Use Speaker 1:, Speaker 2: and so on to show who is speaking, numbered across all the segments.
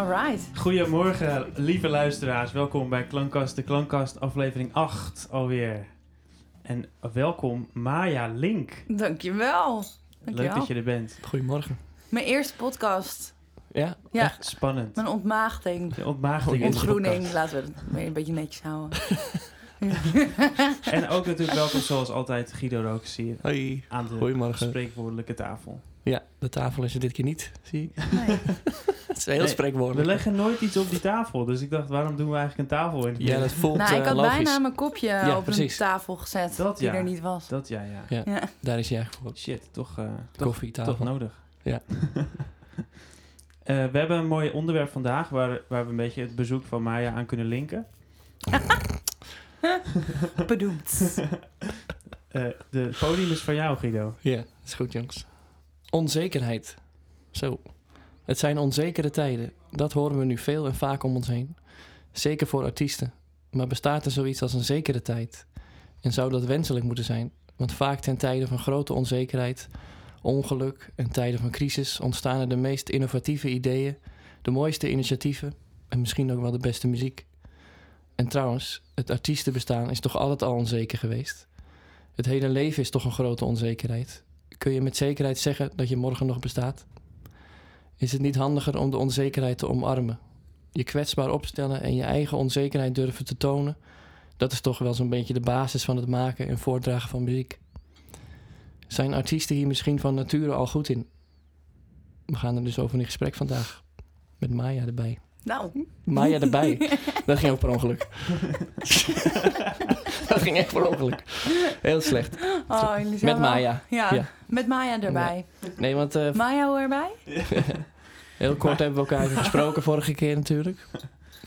Speaker 1: Alright.
Speaker 2: Goedemorgen, lieve luisteraars. Welkom bij Klankkast, de Klankkast, aflevering 8 alweer. En welkom Maya Link.
Speaker 1: Dankjewel.
Speaker 2: Leuk
Speaker 1: Dankjewel.
Speaker 2: dat je er bent.
Speaker 3: Goedemorgen.
Speaker 1: Mijn eerste podcast.
Speaker 3: Ja,
Speaker 1: Ja,
Speaker 2: Echt spannend.
Speaker 1: mijn ontmaagding.
Speaker 2: De ontmaagding in de
Speaker 1: Ontgroening. Laten we het weer een beetje netjes houden.
Speaker 2: En ook natuurlijk welkom zoals altijd Guido Rooks hier
Speaker 3: hoi.
Speaker 2: aan de
Speaker 3: Goedemorgen.
Speaker 2: spreekwoordelijke tafel.
Speaker 3: Ja, de tafel is er dit keer niet, zie ik.
Speaker 1: Nee.
Speaker 3: Het is heel
Speaker 2: Nee,
Speaker 3: spreekwoordelijk.
Speaker 2: We leggen nooit iets op die tafel, dus ik dacht waarom doen we eigenlijk een tafel in het
Speaker 3: Ja, dat voelt
Speaker 1: Nou, ik
Speaker 3: eh,
Speaker 1: had
Speaker 3: logisch.
Speaker 1: bijna mijn kopje op
Speaker 3: precies.
Speaker 1: een tafel gezet.
Speaker 2: Dat
Speaker 1: die
Speaker 2: ja.
Speaker 1: er niet was.
Speaker 2: Dat ja, ja.
Speaker 3: Ja.
Speaker 1: Ja.
Speaker 3: Daar is hij eigenlijk voor.
Speaker 2: Shit, toch, eh, toch,
Speaker 3: Koffietafel.
Speaker 2: toch nodig.
Speaker 3: Ja.
Speaker 2: Eh, we hebben een mooi onderwerp vandaag waar, waar we een beetje het bezoek van Maya aan kunnen linken.
Speaker 1: Bedoemd.
Speaker 2: Eh, de podium is van jou, Guido.
Speaker 3: Ja, dat is goed, jongens. Onzekerheid. Zo. Het zijn onzekere tijden. Dat horen we nu veel en vaak om ons heen. Zeker voor artiesten. Maar bestaat er zoiets als een zekere tijd? En zou dat wenselijk moeten zijn? Want vaak ten tijde van grote onzekerheid, ongeluk en tijden van crisis ontstaan er de meest innovatieve ideeën, de mooiste initiatieven en misschien ook wel de beste muziek. En trouwens, het artiestenbestaan is toch altijd al onzeker geweest? Het hele leven is toch een grote onzekerheid? Kun je met zekerheid zeggen dat je morgen nog bestaat? Is het niet handiger om de onzekerheid te omarmen? Je kwetsbaar opstellen en je eigen onzekerheid durven te tonen, dat is toch wel zo'n beetje de basis van het maken en voortdragen van muziek. Zijn artiesten hier misschien van nature al goed in? We gaan er dus over in gesprek vandaag. Met Maya erbij.
Speaker 1: Nou,
Speaker 3: Maya erbij. Dat ging ook per ongeluk. dat ging echt per ongeluk. Heel slecht.
Speaker 1: oh,
Speaker 3: Met
Speaker 1: wel-
Speaker 3: Maya.
Speaker 1: Ja,
Speaker 3: Ja.
Speaker 1: met Maya erbij.
Speaker 3: Nee, want eh,
Speaker 1: Maya hoe erbij?
Speaker 3: heel kort hebben we elkaar even gesproken vorige keer natuurlijk.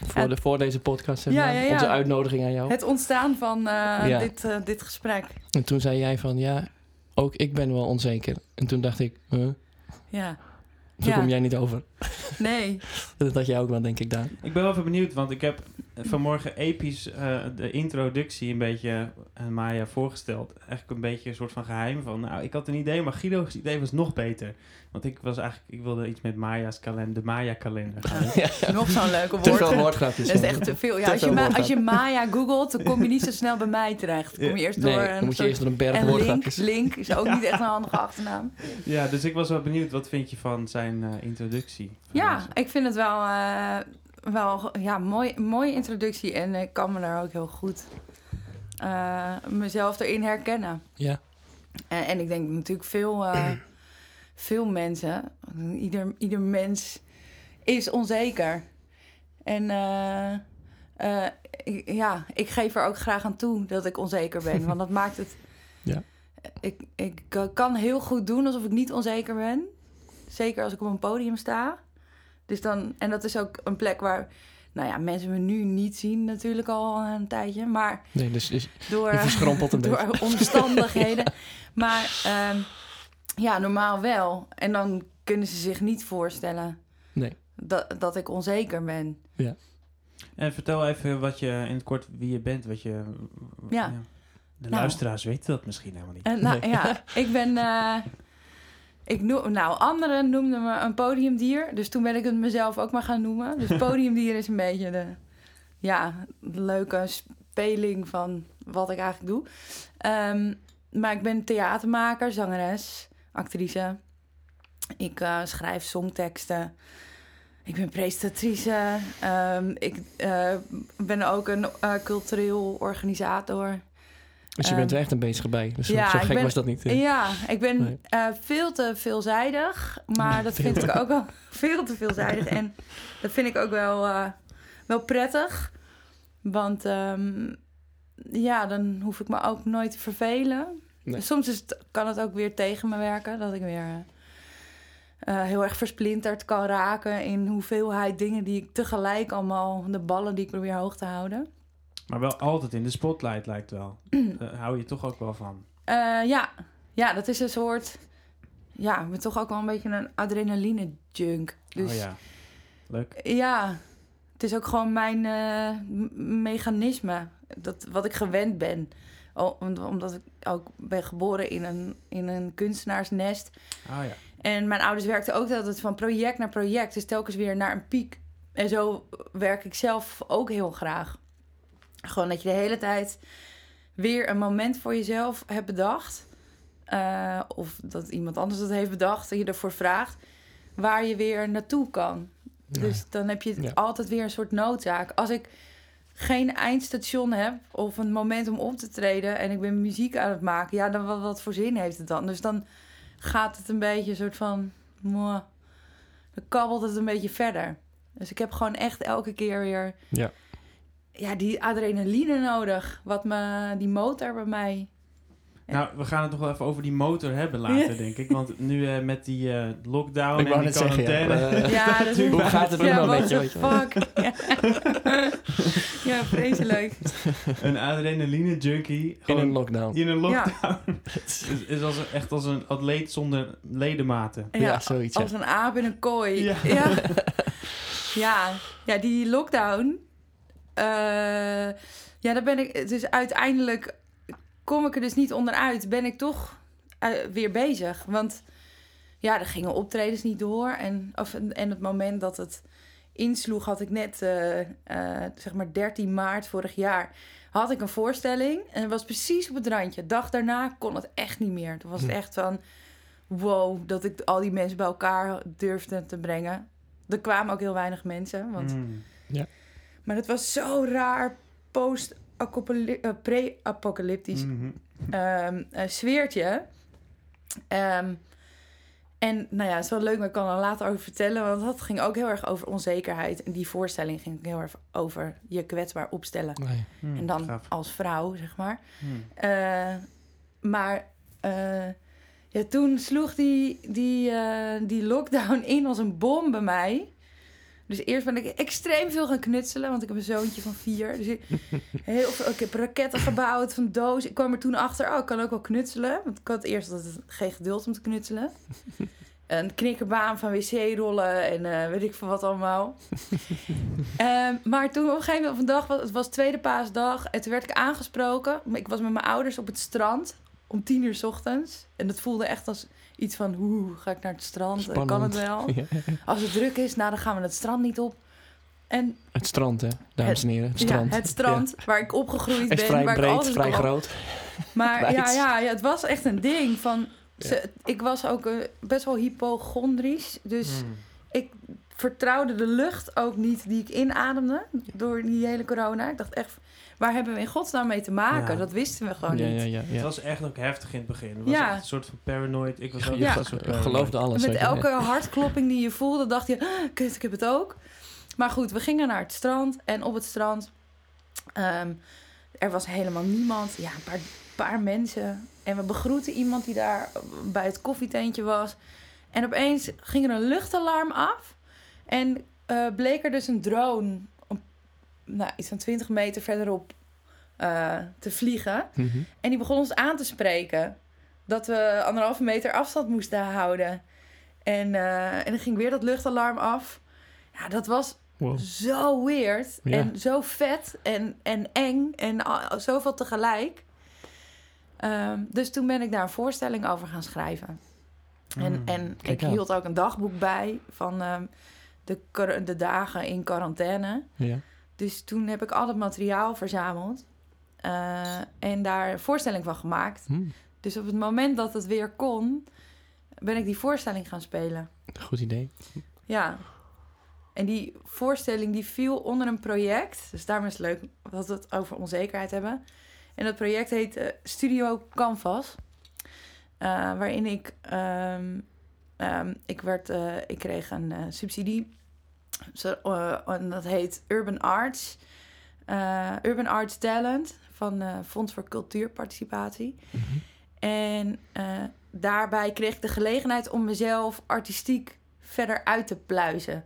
Speaker 3: Voor, de, voor deze podcast.
Speaker 1: Ja, ja, ja.
Speaker 3: Onze uitnodiging aan jou.
Speaker 1: Het ontstaan van eh,
Speaker 3: Ja.
Speaker 1: dit, eh, dit gesprek.
Speaker 3: En toen zei jij van ja, ook ik ben wel onzeker. En toen dacht ik, huh?
Speaker 1: Ja.
Speaker 3: Zo
Speaker 1: Ja.
Speaker 3: kom jij niet over.
Speaker 1: Nee.
Speaker 3: Dat had jij ook wel, denk ik, Daan.
Speaker 2: Ik ben wel even benieuwd, want ik heb vanmorgen episch eh, de introductie een beetje aan Maya voorgesteld. Eigenlijk een beetje een soort van geheim van, nou, ik had een idee, maar Guido's idee was nog beter. Want ik was eigenlijk, ik wilde iets met Maya's kalender, de Maya-kalender.
Speaker 3: Ja.
Speaker 1: Nog zo'n leuke
Speaker 3: Te
Speaker 1: woord.
Speaker 3: veel woordgrapjes.
Speaker 1: Dat is echt te veel. Ja,
Speaker 3: Te
Speaker 1: als, je
Speaker 3: veel
Speaker 1: Ma- als je Maya googelt, dan kom je niet zo snel bij mij terecht. Dan kom je eerst door
Speaker 3: Nee,
Speaker 1: een
Speaker 3: dan moet je eerst door een berg
Speaker 1: en Link,
Speaker 3: woordgrapjes.
Speaker 1: Link is ook niet echt een handige achternaam.
Speaker 2: Ja, dus ik was wel benieuwd, wat vind je van zijn eh, introductie?
Speaker 1: Ja, ik vind het wel, eh, wel ja, mooi, mooie introductie. En ik kan me daar ook heel goed eh, mezelf erin herkennen.
Speaker 3: Ja.
Speaker 1: En, en ik denk natuurlijk veel, eh, veel mensen, ieder, ieder mens is onzeker. En eh, ik- ja, ik geef er ook graag aan toe dat ik onzeker ben. Want dat maakt het...
Speaker 3: Ja.
Speaker 1: Ik, ik kan heel goed doen alsof ik niet onzeker ben. Zeker als ik op een podium sta. Dus dan, en dat is ook een plek waar... Nou ja, mensen me nu niet zien natuurlijk al een tijdje. Maar
Speaker 3: Nee, dus, dus
Speaker 1: door,
Speaker 3: een
Speaker 1: door omstandigheden. maar ehm, ja, normaal wel. En dan kunnen ze zich niet voorstellen
Speaker 3: Nee.
Speaker 1: dat, dat ik onzeker ben.
Speaker 2: En vertel even wat je, in het kort, wie je bent, wat je...
Speaker 1: Ja.
Speaker 2: De
Speaker 1: Nou.
Speaker 2: luisteraars weten dat misschien helemaal niet.
Speaker 1: En, nou,
Speaker 3: Nee.
Speaker 1: ja, ik ben... eh, ik noem, nou, anderen noemden me een podiumdier. Dus toen ben ik het mezelf ook maar gaan noemen. Dus podiumdier is een beetje de, ja, de leuke speling van wat ik eigenlijk doe. Ehm, maar ik ben theatermaker, zangeres, actrice. Ik eh, schrijf songteksten. Ik ben presentatrice. Ehm, ik eh, ben ook een eh, cultureel organisator.
Speaker 3: Dus je bent er
Speaker 1: Ehm,
Speaker 3: echt een bezig bij. Dus
Speaker 1: ja,
Speaker 3: zo gek
Speaker 1: ben-
Speaker 3: was dat niet. eh.
Speaker 1: Ja, ik ben
Speaker 3: Nee.
Speaker 1: eh, veel te veelzijdig. Maar
Speaker 3: Nee,
Speaker 1: dat vind
Speaker 3: te-
Speaker 1: ik ook wel veel te veelzijdig. En dat vind ik ook wel, eh, wel prettig. Want ehm, ja, dan hoef ik me ook nooit te vervelen.
Speaker 3: Nee.
Speaker 1: Soms is het, kan het ook weer tegen me werken. Dat ik weer heel erg versplinterd kan raken... in hoeveelheid dingen die ik tegelijk allemaal... de ballen die ik probeer hoog te houden.
Speaker 2: Maar wel altijd in de spotlight lijkt wel. Daar hou je toch ook wel van.
Speaker 1: Eh, ja. ja, dat is een soort... Ja, ben toch ook wel een beetje een adrenaline-junk. Dus
Speaker 2: Oh ja, leuk.
Speaker 1: ja, het is ook gewoon mijn eh, mechanisme. Dat, wat ik gewend ben. O- omdat ik ook ben geboren in een, in een kunstenaarsnest.
Speaker 2: Oh ja.
Speaker 1: En mijn ouders werkten ook altijd van project naar project. Dus telkens weer naar een piek en zo werk ik zelf ook heel graag. Gewoon dat je de hele tijd weer een moment voor jezelf hebt bedacht. eh, of dat iemand anders dat heeft bedacht en je ervoor vraagt. Waar je weer naartoe kan. Dus dan heb je
Speaker 3: Ja.
Speaker 1: altijd weer een soort noodzaak. Als ik geen eindstation heb of een moment om op te treden en ik ben muziek aan het maken, ja, dan wat, wat voor zin heeft het dan? Dus dan gaat het een beetje een soort van. mwah, dan kabbelt het een beetje verder. Dus ik heb gewoon echt elke keer weer.
Speaker 3: Ja.
Speaker 1: Ja, die adrenaline nodig. Wat me, die motor bij mij. Ja.
Speaker 2: Nou, we gaan het nog wel even over die motor hebben later, denk ik. Want nu eh, met die eh, lockdown
Speaker 3: Ik
Speaker 2: en die
Speaker 3: zeggen, ja.
Speaker 2: quarantaine...
Speaker 3: Eh,
Speaker 1: Ja, dat is
Speaker 3: Hoe gaat het
Speaker 1: ja,
Speaker 3: nog
Speaker 1: what
Speaker 3: met je,
Speaker 1: the
Speaker 3: weet je wel?
Speaker 1: fuck? Ja, ja vreselijk.
Speaker 2: een adrenaline junkie.
Speaker 3: in een lockdown.
Speaker 2: in een
Speaker 1: Ja.
Speaker 2: lockdown. is, is als een, echt als een atleet zonder ledematen.
Speaker 1: Ja,
Speaker 3: Ja, zoiets, ja.
Speaker 1: Als een aap in een kooi.
Speaker 2: Ja.
Speaker 1: Ja, ja. ja. die lockdown. Eh, ja, daar ben ik. Dus uiteindelijk kom ik er dus niet onderuit. Ben ik toch eh, weer bezig. Want ja, er gingen optredens niet door. En, of, en het moment dat het insloeg, had ik net, eh, eh, zeg maar 13 maart vorig jaar, had ik een voorstelling. En het was precies op het randje. Dag daarna kon het echt niet meer. Toen was het
Speaker 3: Hm.
Speaker 1: echt van, wow, dat ik al die mensen bij elkaar durfde te brengen. Er kwamen ook heel weinig mensen, want...
Speaker 2: Mm.
Speaker 1: Maar het was zo raar post-pre-apocalyptisch
Speaker 2: Mhm.
Speaker 1: ehm, eh, sfeertje. Ehm, en nou ja, het is wel leuk, maar ik kan er later over vertellen. Want dat ging ook heel erg over onzekerheid. En die voorstelling ging ook heel erg over je kwetsbaar opstellen.
Speaker 3: Nee.
Speaker 2: Mm,
Speaker 1: En dan
Speaker 2: gaaf.
Speaker 1: als vrouw, zeg maar.
Speaker 2: Mm.
Speaker 1: Eh, maar eh, ja, toen sloeg die, die, eh, die lockdown in als een bom bij mij. Dus eerst ben ik extreem veel gaan knutselen, want ik heb een zoontje van vier. Dus ik, heel veel, ik heb raketten gebouwd van doos. Ik kwam er toen achter, oh, ik kan ook wel knutselen. Want ik had eerst altijd geen geduld om te knutselen. Een knikkerbaan van wc-rollen en eh, weet ik veel wat allemaal. Ehm, maar toen op een gegeven moment op een dag, was- het was tweede paasdag, en toen werd ik aangesproken. Ik was met mijn ouders op het strand om tien uur 's ochtends. En dat voelde echt als iets van, hoe ga ik naar het strand? Eh, Kan het wel?
Speaker 3: Ja.
Speaker 1: Als het druk is, nou dan gaan we het strand niet op. En
Speaker 3: Het strand, hè, dames en heren. Het
Speaker 1: ja,
Speaker 3: strand.
Speaker 1: het strand waar ik opgegroeid ben.
Speaker 3: Het is vrij
Speaker 1: waar ik
Speaker 3: breed,
Speaker 1: altijd
Speaker 3: vrij
Speaker 1: kwam.
Speaker 3: groot.
Speaker 1: Maar ja, ja, ja, het was echt een ding van...
Speaker 3: Ja.
Speaker 1: Ze, ik was ook eh, best wel hypochondrisch. Dus
Speaker 2: Mm.
Speaker 1: ik vertrouwde de lucht ook niet die ik inademde door die hele corona. Ik dacht echt, waar hebben we in godsnaam mee te maken?
Speaker 2: Ja.
Speaker 1: Dat wisten we gewoon
Speaker 3: ja,
Speaker 1: niet.
Speaker 3: ja, ja,
Speaker 2: Het was echt ook heftig in het begin. Het was
Speaker 1: Ja.
Speaker 2: echt een soort van paranoid. Ik was ook
Speaker 3: Je
Speaker 1: Ja.
Speaker 2: echt
Speaker 3: ge-
Speaker 2: een soort paranoid.
Speaker 3: geloofde alles.
Speaker 1: Met elke hartklopping die je voelde, dacht je, "Ah, kut, ik heb het ook. Maar goed, we gingen naar het strand. En op het strand, ehm, er was helemaal niemand. Ja, een paar, paar mensen. En we begroeten iemand die daar bij het koffietentje was. En opeens ging er een luchtalarm af. En eh, bleek er dus een drone, nou, iets van 20 meter verderop, eh, te vliegen.
Speaker 3: Mhm.
Speaker 1: En die begon ons aan te spreken. Dat we anderhalve meter afstand moesten houden. En, eh, en dan ging weer dat luchtalarm af. Ja, dat was
Speaker 3: Wow.
Speaker 1: zo weird.
Speaker 3: Ja.
Speaker 1: En zo vet en, en eng. En al- zoveel tegelijk. Ehm, dus toen ben ik daar een voorstelling over gaan schrijven. En,
Speaker 2: Mm.
Speaker 1: en ik hield ook een dagboek bij van ehm, de, de dagen in quarantaine.
Speaker 3: Ja.
Speaker 1: Dus toen heb ik al het materiaal verzameld. eh, en daar een voorstelling van gemaakt.
Speaker 3: Hm,
Speaker 1: Dus op het moment dat het weer kon, ben ik die voorstelling gaan spelen.
Speaker 3: Goed idee.
Speaker 1: Ja. En die voorstelling die viel onder een project. Dus daarom is het leuk dat we het over onzekerheid hebben. En dat project heet eh, Studio Canvas. Eh, waarin ik... ehm, ehm, ik, werd, ik kreeg een subsidie. Zo, eh, en dat heet Urban Arts. Eh, Urban Arts Talent van eh, Fonds voor Cultuurparticipatie.
Speaker 3: Mhm.
Speaker 1: En eh, daarbij kreeg ik de gelegenheid om mezelf artistiek verder uit te pluizen.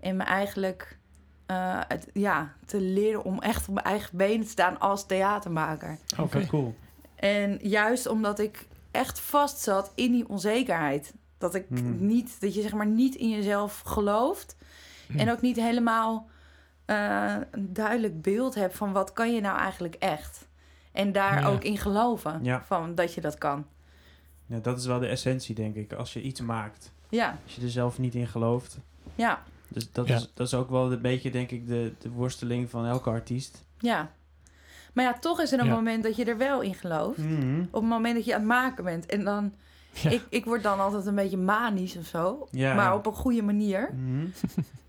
Speaker 1: En me eigenlijk eh, het, ja, te leren om echt op mijn eigen benen te staan als theatermaker.
Speaker 2: Vet cool.
Speaker 1: En juist omdat ik echt vast zat in die onzekerheid. Dat ik
Speaker 2: Mhm.
Speaker 1: niet, dat je zeg maar niet in jezelf gelooft.
Speaker 3: Hm.
Speaker 1: En ook niet helemaal eh, een duidelijk beeld hebt van wat kan je nou eigenlijk echt. En daar
Speaker 3: Ja.
Speaker 1: ook in geloven
Speaker 2: Ja.
Speaker 1: van dat je dat kan.
Speaker 2: Ja, dat is wel de essentie, denk ik. Als je iets maakt,
Speaker 1: Ja,
Speaker 2: als je er zelf niet in gelooft,
Speaker 1: ja.
Speaker 2: Dus dat,
Speaker 3: Ja.
Speaker 2: is, dat is ook wel een beetje, denk ik, de, de worsteling van elke artiest.
Speaker 1: Ja. Maar ja, toch is er een
Speaker 3: Ja.
Speaker 1: moment dat je er wel in gelooft.
Speaker 2: Mhm.
Speaker 1: Op het moment dat je aan het maken bent. En dan,
Speaker 3: Ja.
Speaker 1: ik, ik word dan altijd een beetje manisch of zo.
Speaker 2: Ja.
Speaker 1: Maar op een goede manier.
Speaker 2: Mhm.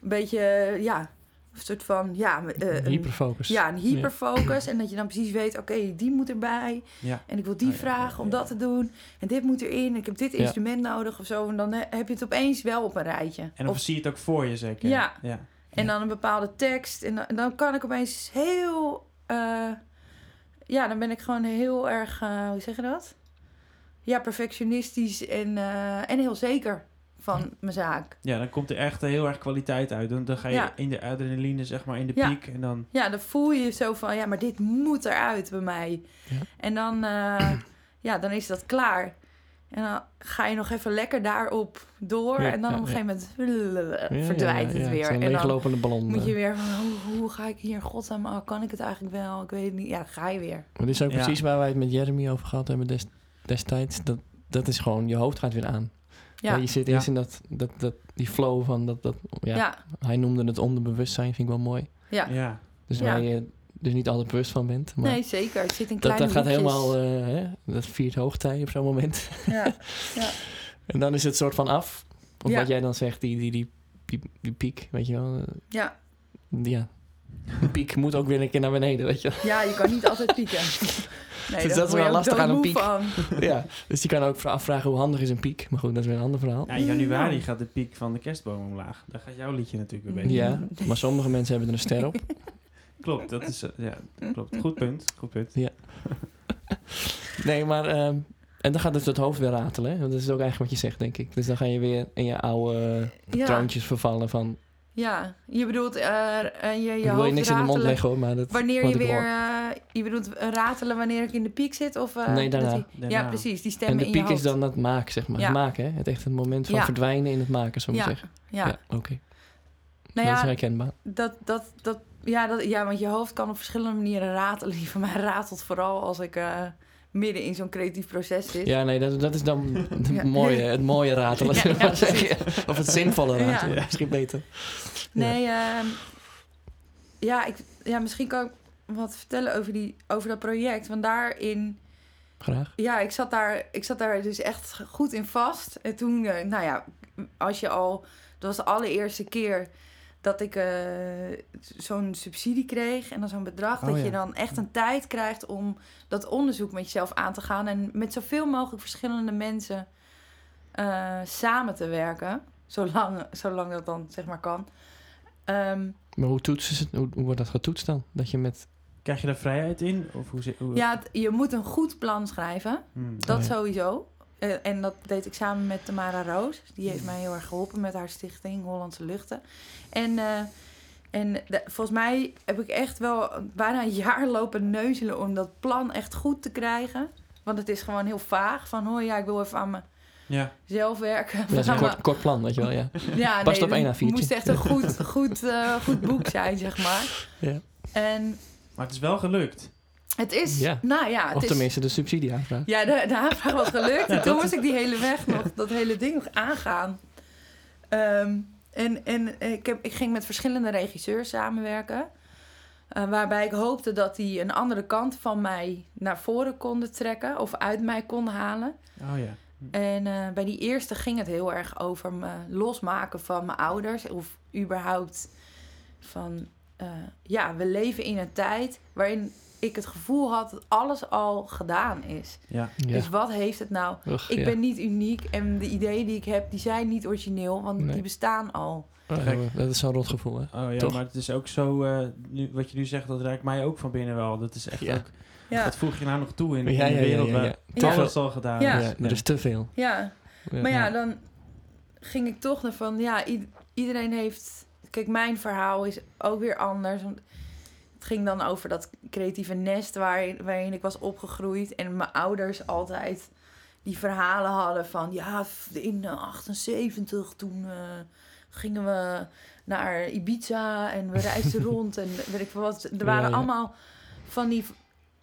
Speaker 1: Een beetje, eh, ja, een soort van, ja, eh, een,
Speaker 3: Hyperfocus.
Speaker 1: ja, een hyperfocus. En dat je dan precies weet, oké, die moet erbij. En ik wil die
Speaker 2: Oh,
Speaker 1: vragen om dat te doen. En dit moet erin. Ik heb dit instrument nodig of zo. En dan he- heb je het opeens wel op een rijtje.
Speaker 2: En dan
Speaker 1: Of-
Speaker 2: zie je het ook voor je zeker.
Speaker 1: Ja.
Speaker 2: ja.
Speaker 1: En dan een bepaalde tekst. En dan, en dan kan ik opeens heel... eh, ja, dan ben ik gewoon heel erg... eh, hoe zeg je dat? Ja, perfectionistisch en, eh, en heel zeker van mijn zaak.
Speaker 2: Ja, dan komt er echt heel erg kwaliteit uit. Dan, dan ga je
Speaker 1: Ja.
Speaker 2: in de adrenaline, zeg maar, in de
Speaker 1: Ja.
Speaker 2: piek. En dan...
Speaker 1: Ja, dan voel je zo van... Ja, maar dit moet eruit bij mij.
Speaker 3: Ja.
Speaker 1: En dan, eh, ja, dan is dat klaar. En dan ga je nog even lekker daarop door.
Speaker 3: Ja,
Speaker 1: en dan
Speaker 3: ja,
Speaker 1: op een gegeven moment
Speaker 3: Ja, ja,
Speaker 1: verdwijnt
Speaker 3: ja,
Speaker 1: het weer.
Speaker 3: Zo'n
Speaker 1: en dan
Speaker 3: leeglopende ballon.
Speaker 1: moet je
Speaker 3: eh.
Speaker 1: weer van, hoe, hoe ga ik hier godsnaam... Oh, kan ik het eigenlijk wel? Ik weet het niet. Ja, dan ga je weer.
Speaker 3: Maar dit is ook
Speaker 2: Ja.
Speaker 3: precies waar wij het met Jeremy over gehad hebben des- destijds. Dat, dat is gewoon, je hoofd gaat weer aan.
Speaker 1: Ja,
Speaker 3: Ja, je zit
Speaker 2: Ja.
Speaker 3: eerst in dat, dat, dat, die flow van dat, dat ja,
Speaker 1: ja,
Speaker 3: Hij noemde het onderbewustzijn, vind ik wel mooi.
Speaker 1: ja.
Speaker 2: Ja.
Speaker 3: Dus
Speaker 1: Ja.
Speaker 3: waar je dus niet altijd bewust van bent. Maar
Speaker 1: Nee, zeker. Het zit in
Speaker 3: dat,
Speaker 1: kleine
Speaker 3: dat gaat
Speaker 1: hoekjes.
Speaker 3: helemaal, eh, hè, dat viert hoogtij op zo'n moment.
Speaker 1: Ja,
Speaker 3: En dan is het soort van af. Of
Speaker 1: Ja.
Speaker 3: wat jij dan zegt, die, die, die, die, die piek, weet je wel.
Speaker 1: ja.
Speaker 3: Ja, die piek moet ook weer een keer naar beneden, weet je
Speaker 1: ja, je kan niet altijd pieken. Nee,
Speaker 3: Dus dat is wel lastig aan een piek. ja, dus je kan ook vra- afvragen hoe handig is een piek. Maar goed, dat is weer een ander verhaal.
Speaker 2: Ja, in januari gaat de piek van de kerstboom omlaag. Daar gaat jouw liedje natuurlijk weer beetje.
Speaker 3: Ja, maar sommige mensen hebben er een ster op.
Speaker 2: Klopt, dat is... eh, ja, klopt. Goed punt. Goed punt.
Speaker 3: Nee, maar... ehm, en dan gaat dus het hoofd weer ratelen. Hè? Want Dat is ook eigenlijk wat je zegt, denk ik. Dus dan ga je weer in je oude
Speaker 1: Ja,
Speaker 3: vervallen van...
Speaker 1: ja, je bedoelt eh, eh, je, je
Speaker 3: ik wil je
Speaker 1: hoofd
Speaker 3: niks in de mond leggen hoor, maar dat...
Speaker 1: Wanneer je weer... eh, je bedoelt ratelen wanneer ik in de piek zit? Of,
Speaker 3: Nee, daarna.
Speaker 1: dat die-
Speaker 2: Daarna.
Speaker 1: Ja, precies. Die
Speaker 3: En
Speaker 1: stemmen
Speaker 3: de
Speaker 1: in je
Speaker 3: piek is dan het maken, zeg maar.
Speaker 1: Ja.
Speaker 3: Het maken, hè? Het echt het moment van
Speaker 1: Ja.
Speaker 3: verdwijnen in het maken, zo moet ik
Speaker 1: Ja,
Speaker 3: zeggen.
Speaker 1: ja.
Speaker 3: oké.
Speaker 1: Nou
Speaker 3: dat is
Speaker 1: ja,
Speaker 3: herkenbaar.
Speaker 1: dat, dat, dat, ja, dat, ja, want je hoofd kan op verschillende manieren ratelen. Die van mij ratelt vooral als ik midden in zo'n creatief proces zit.
Speaker 3: Ja, nee, dat, dat is dan het
Speaker 1: Ja.
Speaker 3: mooie, het mooie ratelen.
Speaker 1: Ja, ja.
Speaker 3: Of het zinvolle
Speaker 1: Ja.
Speaker 3: ratelen, misschien beter.
Speaker 1: Nee, ehm, ja, ik, ja, misschien kan ik wat vertellen over, die, over dat project. Want daarin,
Speaker 3: Graag.
Speaker 1: ja, ik zat, daar, ik zat daar dus echt goed in vast. En toen, eh, nou ja, als je al, dat was de allereerste keer dat ik eh, zo'n subsidie kreeg en dan zo'n bedrag,
Speaker 3: Oh,
Speaker 1: dat
Speaker 3: ja.
Speaker 1: je dan echt een tijd krijgt om dat onderzoek met jezelf aan te gaan en met zoveel mogelijk verschillende mensen eh, samen te werken, zolang, zolang dat dan zeg maar kan. Ehm,
Speaker 3: Maar hoe, toetsen ze, hoe, hoe wordt dat getoetst dan? Dat je met...
Speaker 2: Krijg je daar vrijheid in? Of hoe,
Speaker 1: ja, het- je moet een goed plan schrijven.
Speaker 2: Hmm.
Speaker 1: Dat
Speaker 3: Oh, ja.
Speaker 1: sowieso. Eh, en dat deed ik samen met Tamara Roos. Die heeft mij heel erg geholpen met haar stichting Hollandse Luchten. En, eh, en de- volgens mij heb ik echt wel bijna een jaar lopen neuzelen om dat plan echt goed te krijgen. Want het is gewoon heel vaag. Van, oh ja, ik wil even aan
Speaker 2: Ja.
Speaker 1: mezelf werken.
Speaker 3: Dat is een kort, kort plan, weet je wel, ja.
Speaker 1: ja,
Speaker 3: Past op
Speaker 1: het
Speaker 3: één A4'tje.
Speaker 1: moest echt een goed, goed, eh, goed boek zijn, zeg maar.
Speaker 3: Ja.
Speaker 1: En
Speaker 2: Maar het is wel gelukt.
Speaker 1: Het is,
Speaker 3: Ja.
Speaker 1: nou ja, het
Speaker 3: Of
Speaker 1: is...
Speaker 3: tenminste de subsidieaanvraag.
Speaker 1: Ja, de, de aanvraag was gelukt. En toen moest ik die hele weg nog, dat hele ding nog aangaan. Ehm, en en ik, heb, ik ging met verschillende regisseurs samenwerken. eh, waarbij ik hoopte dat die een andere kant van mij naar voren konden trekken. Of uit mij konden halen.
Speaker 2: Oh ja.
Speaker 1: En eh, bij die eerste ging het heel erg over me losmaken van mijn ouders. Of überhaupt van... eh, ja, we leven in een tijd waarin ik het gevoel had dat alles al gedaan is.
Speaker 2: Ja.
Speaker 3: Ja.
Speaker 1: Dus wat heeft het nou?
Speaker 3: Ugh,
Speaker 1: Ik
Speaker 3: ja.
Speaker 1: ben niet uniek en de ideeën die ik heb, die zijn niet origineel, want
Speaker 3: Nee.
Speaker 1: die bestaan al.
Speaker 3: Oh, dat is zo'n rotgevoel, hè?
Speaker 2: Oh ja,
Speaker 3: Toch?
Speaker 2: maar het is ook zo... eh, nu, wat je nu zegt, dat raakt mij ook van binnen wel. Dat is echt
Speaker 3: Ja.
Speaker 2: ook...
Speaker 1: Ja,
Speaker 2: Wat voeg je nou nog toe in,
Speaker 3: Ja,
Speaker 2: in
Speaker 3: ja,
Speaker 2: de
Speaker 3: ja,
Speaker 2: wereld
Speaker 3: ja,
Speaker 2: waar alles al gedaan
Speaker 1: Ja.
Speaker 2: is?
Speaker 3: Ja, er is te veel.
Speaker 1: ja.
Speaker 3: Ja.
Speaker 1: maar ja, dan ging ik toch naar van, ja, iedereen heeft... Kijk, mijn verhaal is ook weer anders. Want ging dan over dat creatieve nest waarin, waarin ik was opgegroeid. En mijn ouders altijd die verhalen hadden van... Ja, in 78 toen eh, gingen we naar Ibiza en we reisden rond. En weet ik veel wat. Er waren
Speaker 3: Ja, ja.
Speaker 1: allemaal van die,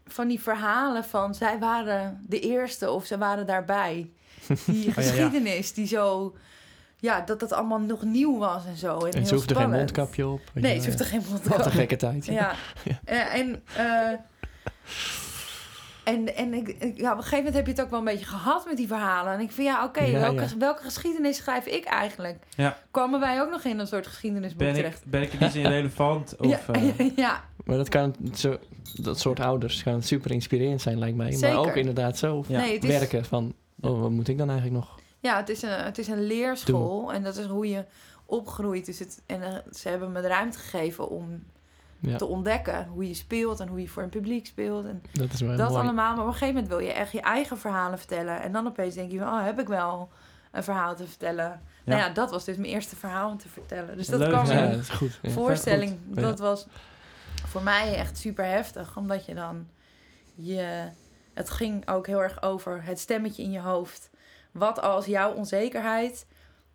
Speaker 1: van die verhalen van... Zij waren de eerste of ze waren daarbij. Die
Speaker 2: ja.
Speaker 1: geschiedenis die zo, ja, dat dat allemaal nog nieuw was en zo. En,
Speaker 3: En
Speaker 1: heel
Speaker 3: ze hoefde geen
Speaker 1: spannend.
Speaker 3: mondkapje op.
Speaker 1: Nee, ze hoefde geen mondkapje
Speaker 3: Wat een
Speaker 1: op.
Speaker 3: gekke tijd.
Speaker 1: Ja.
Speaker 3: Ja.
Speaker 1: Eh, en eh, en, en ik, ja, op een gegeven moment heb je het ook wel een beetje gehad met die verhalen. En ik vind, ja, oké,
Speaker 3: Ja,
Speaker 1: welke,
Speaker 3: ja.
Speaker 1: welke geschiedenis schrijf ik eigenlijk?
Speaker 2: Ja.
Speaker 1: Kwamen wij ook nog in een soort geschiedenisboek
Speaker 2: Ben ik, ben ik in die zin relevant? Of,
Speaker 1: ja,
Speaker 2: eh,
Speaker 1: ja,
Speaker 3: Maar dat kan zo, dat soort ouders kan super inspirerend zijn, lijkt mij.
Speaker 1: Zeker.
Speaker 3: Maar ook inderdaad zo
Speaker 2: Ja.
Speaker 1: nee, het is,
Speaker 3: werken van, oh, wat moet ik dan eigenlijk nog?
Speaker 1: Ja, het is een, het is een leerschool en dat is hoe je opgroeit. Dus het, en eh, ze hebben me de ruimte gegeven om
Speaker 3: Ja,
Speaker 1: te ontdekken hoe je speelt en hoe je voor een publiek speelt. En
Speaker 3: dat is wel
Speaker 1: dat allemaal, maar op een gegeven moment wil je echt je eigen verhalen vertellen. En dan opeens denk je van, oh, heb ik wel een verhaal te vertellen? Nou ja, dat was dus mijn eerste verhaal om te vertellen. Dus dat
Speaker 2: Leuk,
Speaker 1: kwam
Speaker 3: Ja, dat goed.
Speaker 1: Voorstelling.
Speaker 3: goed.
Speaker 1: Dat was voor mij echt super heftig, omdat je dan je. Het ging ook heel erg over het stemmetje in je hoofd. Wat als jouw onzekerheid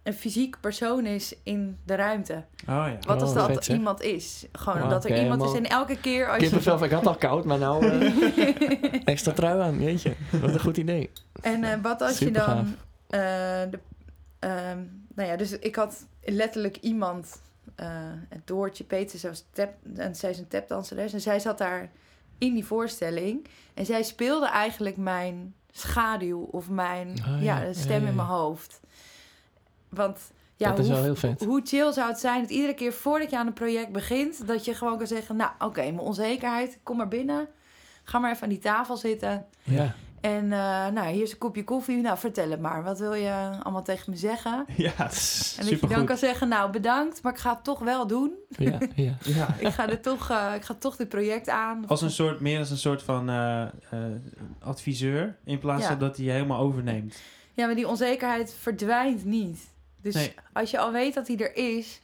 Speaker 1: een fysiek persoon is in de ruimte?
Speaker 2: Oh ja.
Speaker 1: Wat als
Speaker 3: Oh,
Speaker 1: dat
Speaker 3: vet,
Speaker 1: iemand is? Gewoon
Speaker 3: Wauw,
Speaker 1: dat er iemand is en elke keer als je.
Speaker 3: Kippenvel, ik had al koud, maar nou eh, extra trui aan. Jeetje, wat een goed idee.
Speaker 1: En eh, wat als je dan. eh, de, ehm, nou ja, dus ik had letterlijk iemand. eh het Doortje Peter, zij was tap, en zij is een tapdanseres. En zij zat daar in die voorstelling. En zij speelde eigenlijk mijn schaduw of mijn
Speaker 3: Oh,
Speaker 1: ja, stem in mijn hoofd. Want ja,
Speaker 3: Dat is
Speaker 1: hoe,
Speaker 3: wel heel vet.
Speaker 1: hoe chill zou het zijn dat iedere keer voordat je aan een project begint, dat je gewoon kan zeggen: Nou, oké, mijn onzekerheid, kom maar binnen. Ga maar even aan die tafel zitten.
Speaker 3: Ja,
Speaker 1: En eh, nou, hier is een kopje koffie. Nou, vertel het maar. Wat wil je allemaal tegen me zeggen?
Speaker 2: Ja,
Speaker 1: En dat je dan
Speaker 2: supergoed.
Speaker 1: kan zeggen, nou bedankt, maar ik ga het toch wel doen.
Speaker 3: ja, ja.
Speaker 2: Ja.
Speaker 1: Ik ga, dit toch, eh, ik ga toch dit project aan.
Speaker 2: Als een soort, meer als een soort van eh, eh, adviseur, in plaats
Speaker 1: Ja.
Speaker 2: van dat hij je helemaal overneemt.
Speaker 1: Ja, maar die onzekerheid verdwijnt niet. Dus
Speaker 2: Nee.
Speaker 1: als je al weet dat die er is,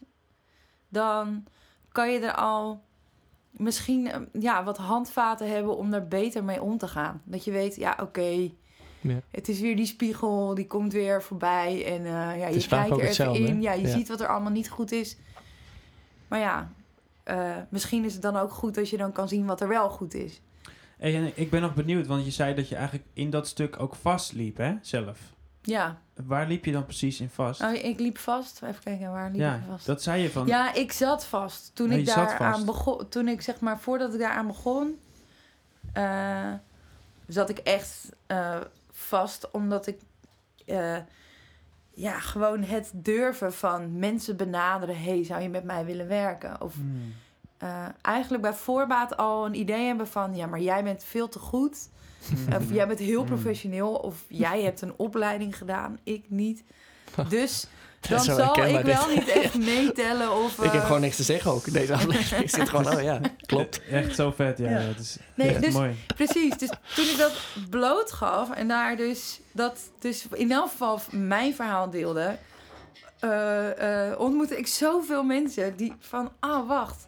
Speaker 1: dan kan je er al misschien eh, ja, wat handvaten hebben om er beter mee om te gaan. Dat je weet, ja, oké,
Speaker 3: Ja.
Speaker 1: het is weer die spiegel, die komt weer voorbij. En eh, ja, je kijkt er even in.
Speaker 3: hè?
Speaker 1: Ja, je
Speaker 3: Ja.
Speaker 1: ziet wat er allemaal niet goed is. Maar ja, eh, misschien is het dan ook goed dat je dan kan zien wat er wel goed is.
Speaker 2: Hey, en ik ben nog benieuwd, want je zei dat je eigenlijk in dat stuk ook vastliep, hè, zelf.
Speaker 1: Ja,
Speaker 2: Waar liep je dan precies in vast?
Speaker 1: oh, ik liep vast. Even kijken, waar liep
Speaker 2: ja,
Speaker 1: ik vast?
Speaker 2: dat zei je van...
Speaker 1: Ja, ik zat vast. Toen ik daar aan begon, toen ik zeg maar voordat ik daaraan begon, eh, zat ik echt eh, vast, omdat ik eh, ja gewoon het durven van mensen benaderen. Hey, zou je met mij willen werken? Of
Speaker 2: Hmm.
Speaker 1: Eh, eigenlijk bij voorbaat al een idee hebben van ja, maar jij bent veel te goed. Of jij bent heel
Speaker 2: Mm.
Speaker 1: professioneel. Of jij hebt een opleiding gedaan, ik niet. Dus dan
Speaker 3: zo
Speaker 1: zal ik
Speaker 3: dit.
Speaker 1: wel niet echt meetellen of...
Speaker 3: Ik heb
Speaker 1: eh,
Speaker 3: gewoon niks te zeggen ook. Deze aflevering zit gewoon, oh ja, klopt.
Speaker 2: Echt zo vet, ja.
Speaker 1: Ja.
Speaker 2: Is
Speaker 1: Nee, dus-
Speaker 2: mooi.
Speaker 1: Precies, dus toen ik dat bloot gaf en daar dus dat dus in elk geval mijn verhaal deelde, eh, eh, ontmoette ik zoveel mensen die van, ah wacht,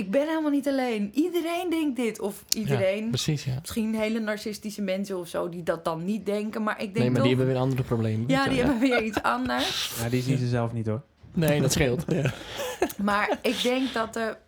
Speaker 1: ik ben helemaal niet alleen. Iedereen denkt dit of iedereen,
Speaker 3: Precies, ja.
Speaker 1: misschien hele narcistische mensen of zo die dat dan niet denken, maar ik denk
Speaker 3: Nee, maar
Speaker 1: toch,
Speaker 3: die hebben weer andere problemen.
Speaker 1: ja, die hebben weer iets anders.
Speaker 2: Ja, die zien ze zelf niet, hoor.
Speaker 3: Nee, dat scheelt. Ja.
Speaker 1: Maar ik denk dat er.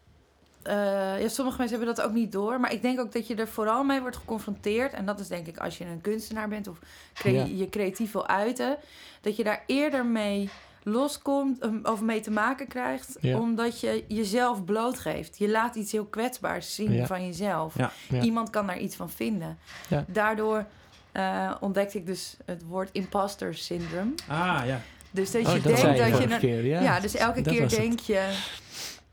Speaker 1: eh, ja, sommige mensen hebben dat ook niet door. Maar ik denk ook dat je er vooral mee wordt geconfronteerd. En dat is denk ik als je een kunstenaar bent of cre-
Speaker 3: Ja.
Speaker 1: je creatief wil uiten. Dat je daar eerder mee loskomt um, of mee te maken krijgt.
Speaker 3: Ja.
Speaker 1: Omdat je jezelf blootgeeft. Je laat iets heel kwetsbaars zien
Speaker 3: Ja.
Speaker 1: van jezelf.
Speaker 2: Ja.
Speaker 3: Ja.
Speaker 1: Iemand kan daar iets van vinden.
Speaker 3: Ja.
Speaker 1: Daardoor eh, ontdekte ik dus het woord imposter syndrome.
Speaker 2: Ah, ja.
Speaker 1: Dus dat
Speaker 3: Oh,
Speaker 1: je
Speaker 3: dat
Speaker 1: denkt
Speaker 3: je
Speaker 1: dat je...
Speaker 3: vorige
Speaker 1: een-
Speaker 3: keer, ja.
Speaker 1: ja, dus elke
Speaker 3: dat
Speaker 1: keer
Speaker 3: het.
Speaker 1: denk je...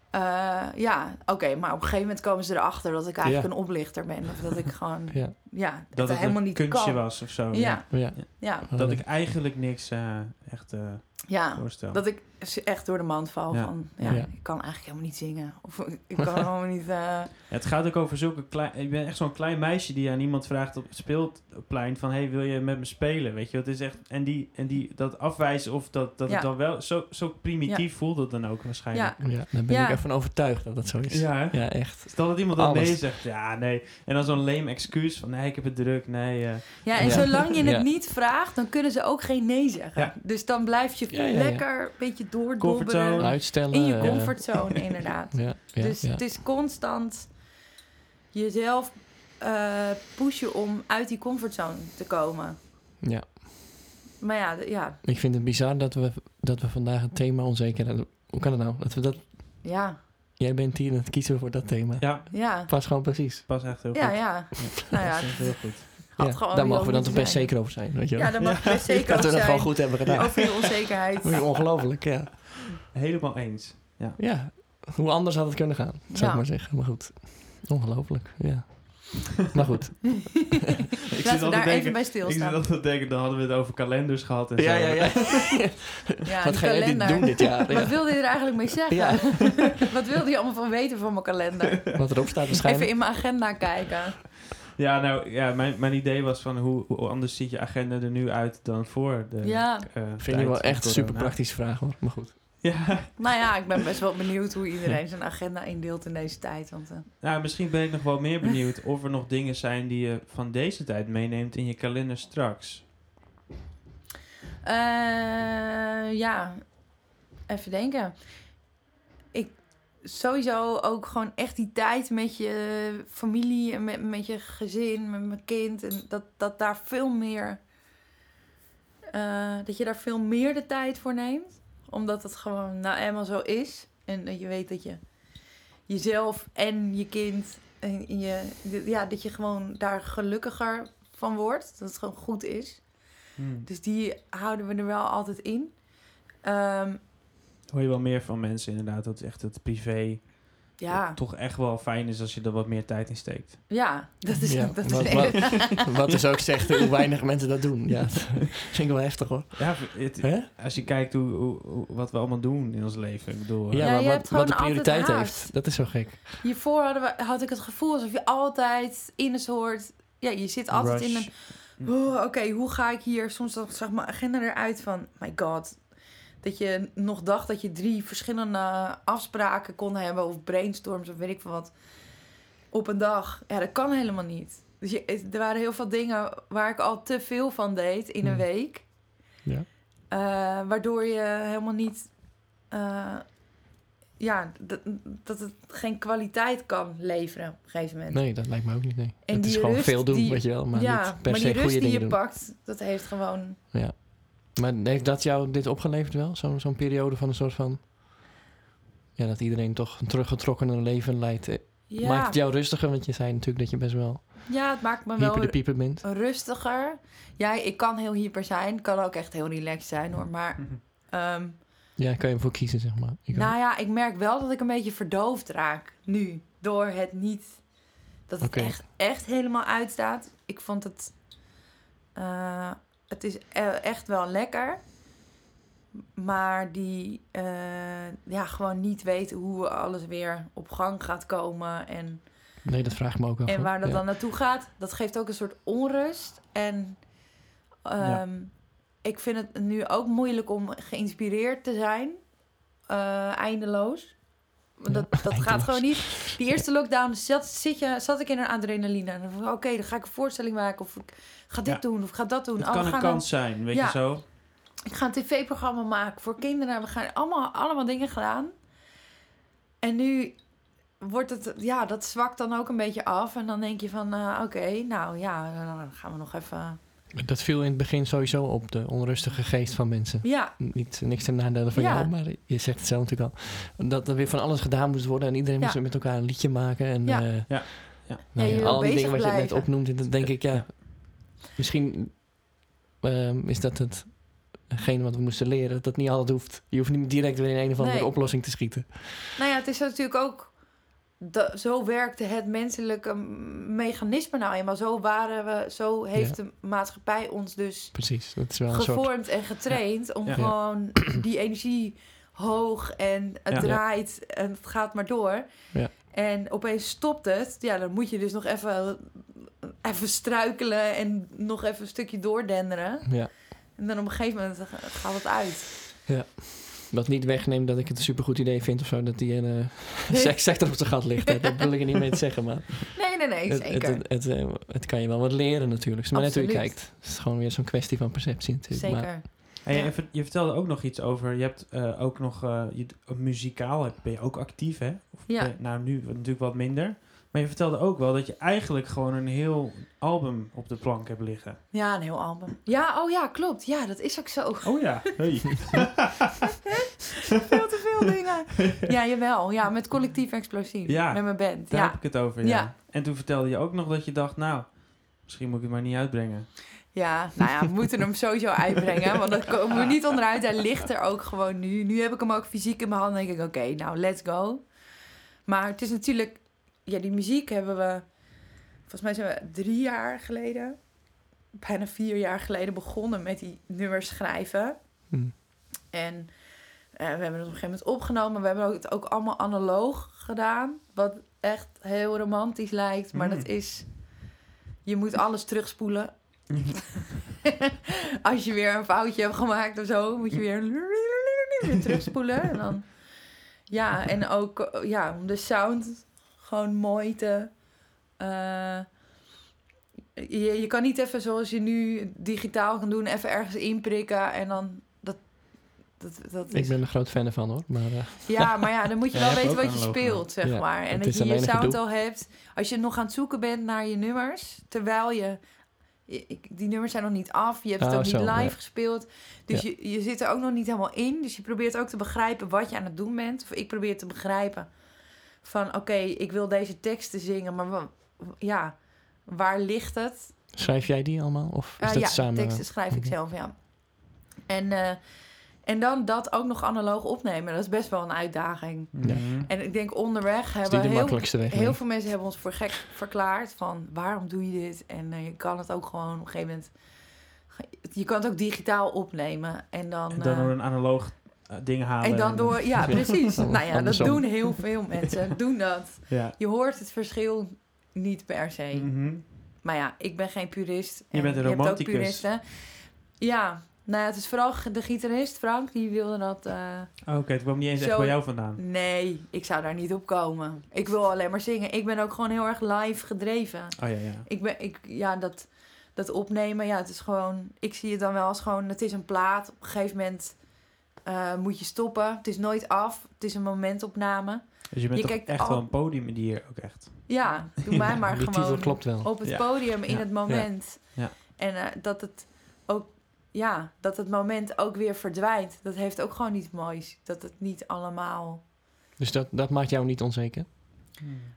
Speaker 1: eh, ja, oké, maar op een gegeven moment komen ze erachter dat ik eigenlijk
Speaker 3: Ja.
Speaker 1: een oplichter ben. Of dat ik gewoon,
Speaker 3: Ja,
Speaker 1: dat,
Speaker 2: Dat
Speaker 1: het helemaal
Speaker 2: een
Speaker 1: niet
Speaker 2: kunstje
Speaker 1: kan.
Speaker 2: was of zo.
Speaker 1: Ja,
Speaker 3: ja.
Speaker 1: ja,
Speaker 2: Dat ik eigenlijk niks eh, echt eh,
Speaker 1: ja.
Speaker 2: voorstel.
Speaker 1: Dat ik echt door de mand val
Speaker 2: Ja.
Speaker 1: van... Ja,
Speaker 3: Ja.
Speaker 1: ik kan eigenlijk helemaal niet zingen. Of ik kan helemaal niet... eh,
Speaker 2: Ja, het gaat ook over zulke klein... Ik ben echt zo'n klein meisje die aan iemand vraagt op het speelplein van... hey, wil je met me spelen? Weet je, het is echt... En die, en die dat afwijzen of dat, dat
Speaker 1: Ja.
Speaker 2: het dan wel... Zo, zo primitief voelt het dan ook waarschijnlijk.
Speaker 1: ja,
Speaker 3: ja, daar ben
Speaker 1: Ja.
Speaker 3: ik ervan overtuigd dat dat zo is.
Speaker 2: Ja,
Speaker 3: echt.
Speaker 2: Stel dat iemand dan
Speaker 3: Alles.
Speaker 2: nee zegt. Ja, nee. En dan zo'n lame excuus van... Nee, ik heb het druk. Nee. eh.
Speaker 1: ja, en
Speaker 3: Ja.
Speaker 1: zolang je het
Speaker 3: Ja.
Speaker 1: niet vraagt, dan kunnen ze ook geen nee zeggen.
Speaker 2: Ja.
Speaker 1: Dus dan blijf je
Speaker 3: Ja, ja, ja.
Speaker 1: lekker een beetje doordobberen.
Speaker 3: Uitstellen.
Speaker 1: In je comfortzone, inderdaad.
Speaker 3: Ja, ja,
Speaker 1: dus
Speaker 3: ja.
Speaker 1: het is constant jezelf eh, pushen om uit die comfortzone te komen.
Speaker 3: ja.
Speaker 1: Maar ja, ja,
Speaker 3: Ik vind het bizar dat we dat we vandaag het thema onzekerheid... Hoe kan het nou? Dat we dat,
Speaker 1: Ja,
Speaker 3: jij bent hier en het kiezen voor dat thema.
Speaker 2: Ja,
Speaker 1: ja.
Speaker 3: Pas gewoon precies.
Speaker 2: pas echt heel
Speaker 1: Ja,
Speaker 2: goed.
Speaker 1: ja. Nou ja,
Speaker 2: dat is echt heel goed.
Speaker 3: Ja, daar mogen we dan toch best
Speaker 1: zijn.
Speaker 3: zeker over zijn, weet je wel.
Speaker 1: Ja, daar mag je best zeker
Speaker 3: dat we
Speaker 1: over
Speaker 3: dat gewoon
Speaker 1: zijn.
Speaker 3: goed hebben gedaan.
Speaker 1: Over je onzekerheid.
Speaker 3: Ongelooflijk, ja.
Speaker 2: Helemaal eens.
Speaker 3: Ja, hoe anders had het kunnen gaan, zou
Speaker 1: Ja.
Speaker 3: ik maar zeggen. Maar goed, ongelooflijk, ja. Maar goed.
Speaker 2: Ik
Speaker 1: Laten we daar
Speaker 2: denken-
Speaker 1: even bij
Speaker 2: Ik zit
Speaker 1: stilstaan.
Speaker 2: altijd te denken, dan hadden we het over kalenders gehad en
Speaker 3: Ja,
Speaker 2: zo.
Speaker 3: ja, ja.
Speaker 1: Ja,
Speaker 3: Wat ga jij dit
Speaker 1: kalender.
Speaker 3: doen dit jaar? Ja.
Speaker 1: Wat wilde je er eigenlijk mee zeggen?
Speaker 3: Ja.
Speaker 1: Wat wilde je allemaal van weten van mijn kalender?
Speaker 3: Wat erop staat
Speaker 1: Even
Speaker 3: waarschijnlijk.
Speaker 1: in mijn agenda kijken.
Speaker 2: Ja, nou, ja, mijn, mijn idee was van hoe, hoe anders ziet je agenda er nu uit dan voor de
Speaker 1: Ja.
Speaker 2: eh,
Speaker 3: Vind je wel echt een super praktische vraag hoor. Maar goed.
Speaker 2: Ja,
Speaker 1: Nou ja, ik ben best wel benieuwd hoe iedereen zijn agenda indeelt in deze tijd. Want, eh,
Speaker 2: nou, misschien ben ik nog wel meer benieuwd of er nog dingen zijn die je van deze tijd meeneemt in je kalender straks.
Speaker 1: eh, ja, even denken. Ik sowieso ook gewoon echt die tijd met je familie en met, met je gezin, met mijn kind. En dat, dat daar veel meer. eh, dat je daar veel meer de tijd voor neemt. Omdat het gewoon nou eenmaal zo is. En dat je weet dat je jezelf en je kind. En je, ja, dat je gewoon daar gelukkiger van wordt. Dat het gewoon goed is.
Speaker 2: Hmm.
Speaker 1: Dus die houden we er wel altijd in. Ehm,
Speaker 2: Hoor je wel meer van mensen inderdaad, dat echt het privé
Speaker 1: ja,
Speaker 2: toch echt wel fijn is als je er wat meer tijd in steekt.
Speaker 1: ja, dat is,
Speaker 3: Ja,
Speaker 1: dat is
Speaker 3: wat, wat, wat dus ook zegt hoe weinig mensen dat doen. Ja, dat vind ik wel heftig hoor.
Speaker 2: Ja, het- als je kijkt hoe, wat we allemaal doen in ons leven. Ik bedoel,
Speaker 3: Ja,
Speaker 2: eh,
Speaker 1: Ja,
Speaker 3: maar
Speaker 1: je hebt
Speaker 3: wat, wat de prioriteit heeft, dat is zo gek.
Speaker 1: Hiervoor hadden we, had ik het gevoel alsof je altijd in een soort... Ja, je zit altijd in een... Oh, Oké, hoe ga ik hier... Soms dan zag mijn agenda eruit van... My god. Dat je nog dacht dat je drie verschillende afspraken kon hebben... of brainstorms of weet ik veel wat... op een dag. Ja, dat kan helemaal niet. Dus je, er waren heel veel dingen waar ik al te veel van deed in een
Speaker 3: Hmm.
Speaker 1: week.
Speaker 3: Ja.
Speaker 1: Eh, waardoor je helemaal niet... eh, ja, dat, dat het geen kwaliteit kan leveren op een gegeven moment.
Speaker 3: Nee, dat lijkt me ook niet. Nee.
Speaker 1: En
Speaker 3: het is gewoon
Speaker 1: rust
Speaker 3: veel doen,
Speaker 1: die-
Speaker 3: weet je wel. Maar
Speaker 1: ja,
Speaker 3: niet per
Speaker 1: maar
Speaker 3: se
Speaker 1: die rust
Speaker 3: goede
Speaker 1: die je
Speaker 3: doen.
Speaker 1: pakt, dat heeft gewoon...
Speaker 3: Maar heeft dat jou dit opgeleverd wel? Zo'n zo'n periode van een soort van... Ja, dat iedereen toch een teruggetrokken leven leidt. Eh,
Speaker 1: Ja,
Speaker 3: Maakt het jou rustiger? Want je zei natuurlijk dat je best wel
Speaker 1: ja het maakt me wel
Speaker 3: hyper de pieper bent.
Speaker 1: rustiger. Ja, ik kan heel hyper zijn. kan ook echt heel relaxed zijn hoor. Maar ehm,
Speaker 3: Ja, kan je ervoor kiezen, zeg maar. Ik ook.
Speaker 1: nou ja, ik merk wel dat ik een beetje verdoofd raak nu. Door het niet... Dat het echt helemaal uitstaat. Ik vond het... eh, het is e- echt wel lekker. Maar die... eh, ja, gewoon niet weten hoe alles weer op gang gaat komen. En...
Speaker 3: Nee, dat vraag ik me ook af.
Speaker 1: En waar dat
Speaker 3: Ja.
Speaker 1: dan naartoe gaat, dat geeft ook een soort onrust. En ehm, ik vind het nu ook moeilijk om geïnspireerd te zijn. eh, eindeloos. Dat, dat gaat gewoon niet. Die eerste lockdown zat, zit je, zat ik in een adrenaline. En dan van, oké, dan ga ik een voorstelling maken. Of ik ga dit
Speaker 2: Ja.
Speaker 1: doen. Of ik ga dat doen.
Speaker 2: Het
Speaker 1: Oh,
Speaker 2: kan een
Speaker 1: dan-
Speaker 2: kans zijn, weet
Speaker 1: Ja.
Speaker 2: je zo?
Speaker 1: ik ga een tv-programma maken voor kinderen. We gaan allemaal, allemaal dingen gedaan. En nu wordt het, ja, dat zwakt dan ook een beetje af. En dan denk je van, eh, oké, nou ja, dan gaan we nog even...
Speaker 3: Dat viel in het begin sowieso op de onrustige geest van mensen.
Speaker 1: Ja,
Speaker 3: Niet, niks ten nadele van
Speaker 1: Ja.
Speaker 3: jou, maar je zegt het zelf natuurlijk al. Dat er weer van alles gedaan moest worden en iedereen
Speaker 1: Ja.
Speaker 3: moest met elkaar een liedje maken. En,
Speaker 1: Ja.
Speaker 3: eh,
Speaker 2: Ja. Ja.
Speaker 3: nou
Speaker 1: je
Speaker 3: al die dingen wat je net opnoemt, dan denk ik, ja, misschien ehm, is dat hetgene wat we moesten leren. Dat dat niet altijd hoeft. Je hoeft niet direct weer in een of andere
Speaker 1: Nee.
Speaker 3: oplossing te schieten.
Speaker 1: nou ja, het is natuurlijk ook... zo werkte het menselijke mechanisme nou eenmaal. Zo waren we, zo heeft de maatschappij ons dus
Speaker 3: Precies, dat is wel een soort...
Speaker 1: gevormd en getraind om
Speaker 2: Ja.
Speaker 1: gewoon die energie hoog en het
Speaker 2: Ja.
Speaker 1: draait en het gaat maar door.
Speaker 3: Ja.
Speaker 1: En opeens stopt het. Ja, dan moet je dus nog even, even struikelen en nog even een stukje doordenderen.
Speaker 3: Ja.
Speaker 1: En dan op een gegeven moment gaat het uit.
Speaker 3: Wat niet wegneemt dat ik het een supergoed idee vind of zo, dat die hele
Speaker 1: Nee.
Speaker 3: sekssector op zijn gat ligt. hè. Dat wil ik er niet mee te zeggen, maar
Speaker 1: Nee, nee, nee,
Speaker 3: het,
Speaker 1: zeker.
Speaker 3: het, het, eh, het kan je wel wat leren natuurlijk. Maar net hoe je
Speaker 1: Absoluut.
Speaker 3: kijkt. Het is gewoon weer zo'n kwestie van perceptie natuurlijk.
Speaker 1: zeker.
Speaker 3: Maar,
Speaker 2: Hey,
Speaker 1: Ja.
Speaker 2: en ver- je vertelde ook nog iets over, je hebt eh, ook nog, eh, je, muzikaal ben je ook actief hè? Of
Speaker 1: Ja.
Speaker 2: ben je- nou, nu natuurlijk wat minder. Maar je vertelde ook wel dat je eigenlijk gewoon een heel album op de plank hebt liggen.
Speaker 1: Ja, een heel album. Ja, oh ja, klopt. Ja, dat is ook zo.
Speaker 2: Oh ja. Hey.
Speaker 1: Veel te veel dingen. Ja, jawel. Ja, met collectief explosief.
Speaker 2: Ja,
Speaker 1: Met mijn band.
Speaker 2: Daar heb ik het over, ja.
Speaker 1: Ja.
Speaker 2: En toen vertelde je ook nog dat je dacht, nou, misschien moet ik het maar niet uitbrengen.
Speaker 1: ja, nou ja, we moeten hem sowieso uitbrengen. Want daar komen we niet onderuit. Hij ligt er ook gewoon nu. Nu heb ik hem ook fysiek in mijn hand. En denk ik, oké, nou, let's go. Maar het is natuurlijk... Ja, die muziek hebben we... Volgens mij zijn we drie jaar geleden... Bijna vier jaar geleden begonnen met die nummers schrijven.
Speaker 3: Hm.
Speaker 1: En eh, we hebben het op een gegeven moment opgenomen. We hebben het ook allemaal analoog gedaan. Wat echt heel romantisch lijkt. Maar
Speaker 2: Mm.
Speaker 1: dat is... Je moet alles terugspoelen. Als je weer een foutje hebt gemaakt of zo, moet je weer, weer terugspoelen. En dan, ja, en ook ja, om de sound gewoon mooi te... eh, je, je kan niet even zoals je nu digitaal kan doen, even ergens inprikken en dan... Dat, dat, dat
Speaker 3: Ik
Speaker 1: is,
Speaker 3: ben er een groot fan van hoor. Maar eh,
Speaker 1: ja, maar ja, dan moet je wel weten wat je speelt, zeg
Speaker 3: Ja,
Speaker 1: maar. En dat
Speaker 3: is
Speaker 1: je je sound al hebt. Als je nog aan het zoeken bent naar je nummers, terwijl je... ik- Die nummers zijn nog niet af, je hebt het
Speaker 3: Oh,
Speaker 1: ook niet
Speaker 3: zo,
Speaker 1: live
Speaker 3: ja.
Speaker 1: gespeeld. Dus je, je zit er ook nog niet helemaal in. Dus je probeert ook te begrijpen wat je aan het doen bent. Of ik probeer te begrijpen van... Oké, ik wil deze teksten zingen, maar ja, waar ligt het?
Speaker 3: schrijf jij die allemaal? Of is
Speaker 1: Eh,
Speaker 3: dat
Speaker 1: ja,
Speaker 3: samen?
Speaker 1: teksten schrijf ik
Speaker 3: Mhm.
Speaker 1: zelf, ja. En, eh, en dan dat ook nog analoog opnemen. Dat is best wel een uitdaging.
Speaker 3: Ja.
Speaker 1: En ik denk onderweg hebben
Speaker 3: de
Speaker 1: heel,
Speaker 3: weg?
Speaker 1: veel mensen hebben ons voor gek verklaard. Van waarom doe je dit? En eh, je kan het ook gewoon op een gegeven moment... Je kan het ook digitaal opnemen. En dan...
Speaker 2: En dan door een analoog eh, ding halen.
Speaker 1: en dan door... Ja, precies. Nou ja, dat doen heel veel mensen. Doen dat. Je hoort het verschil niet per se.
Speaker 2: Mhm.
Speaker 1: Maar ja, ik ben geen purist.
Speaker 2: Je
Speaker 1: En
Speaker 2: bent een
Speaker 1: hebt ook
Speaker 2: romanticus.
Speaker 1: puristen. Ja, nou ja, het is vooral de gitarist, Frank, die wilde dat... eh,
Speaker 2: Oké, het kwam niet eens echt bij jou vandaan.
Speaker 1: Nee, ik zou daar niet op komen. Ik wil alleen maar zingen. Ik ben ook gewoon heel erg live gedreven.
Speaker 2: Oh ja, ja.
Speaker 1: Ik ben, ik, ja, dat, dat opnemen, ja, het is gewoon... Ik zie het dan wel als gewoon, het is een plaat. Op een gegeven moment eh, moet je stoppen. Het is nooit af. Het is een momentopname.
Speaker 2: Dus je bent
Speaker 1: Je
Speaker 2: toch
Speaker 1: kijkt
Speaker 2: echt
Speaker 1: al-
Speaker 2: wel een podium hier ook echt.
Speaker 1: Ja, doe mij maar
Speaker 3: Die titel
Speaker 1: gewoon
Speaker 3: klopt wel.
Speaker 1: op het
Speaker 2: Ja.
Speaker 1: podium in
Speaker 2: Ja.
Speaker 1: het moment.
Speaker 2: Ja.
Speaker 1: En eh, dat het ook, ja, dat het moment ook weer verdwijnt. Dat heeft ook gewoon iets moois. Dat het niet allemaal...
Speaker 3: Dus dat, dat maakt jou niet onzeker?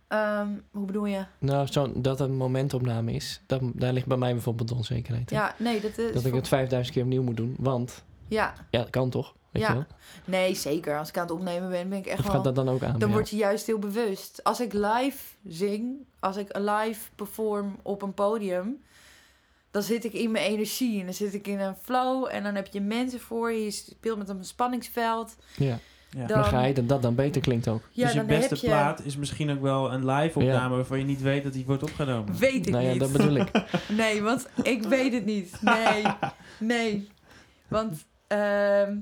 Speaker 1: Ehm, hoe bedoel je?
Speaker 3: Nou, zo, dat het een momentopname is, dat, daar ligt bij mij bijvoorbeeld de onzekerheid. in.
Speaker 1: Ja, nee, dat is...
Speaker 3: Dat ik het 5000 keer opnieuw moet doen, want
Speaker 1: Ja,
Speaker 3: ja, dat kan toch? Weet
Speaker 1: Ja,
Speaker 3: je wel?
Speaker 1: nee, zeker. Als ik aan het opnemen ben, ben ik echt
Speaker 3: Of
Speaker 1: wel...
Speaker 3: gaat dat dan ook aan?
Speaker 1: Dan word je juist heel bewust. Als ik live zing, als ik live perform op een podium, dan zit ik in mijn energie en dan zit ik in een flow en dan heb je mensen voor je, je speelt met een spanningsveld.
Speaker 3: Ja.
Speaker 2: Ja.
Speaker 1: Dan-
Speaker 3: Maar ga je dat dat dan beter klinkt ook?
Speaker 1: Ja,
Speaker 2: dus je beste
Speaker 1: je...
Speaker 2: plaat is misschien ook wel een live opname waarvan je niet weet dat die wordt opgenomen.
Speaker 1: Weet ik
Speaker 3: nou ja,
Speaker 1: niet.
Speaker 3: dat bedoel ik.
Speaker 1: Nee, want ik weet het niet. Nee, nee. Want, ehm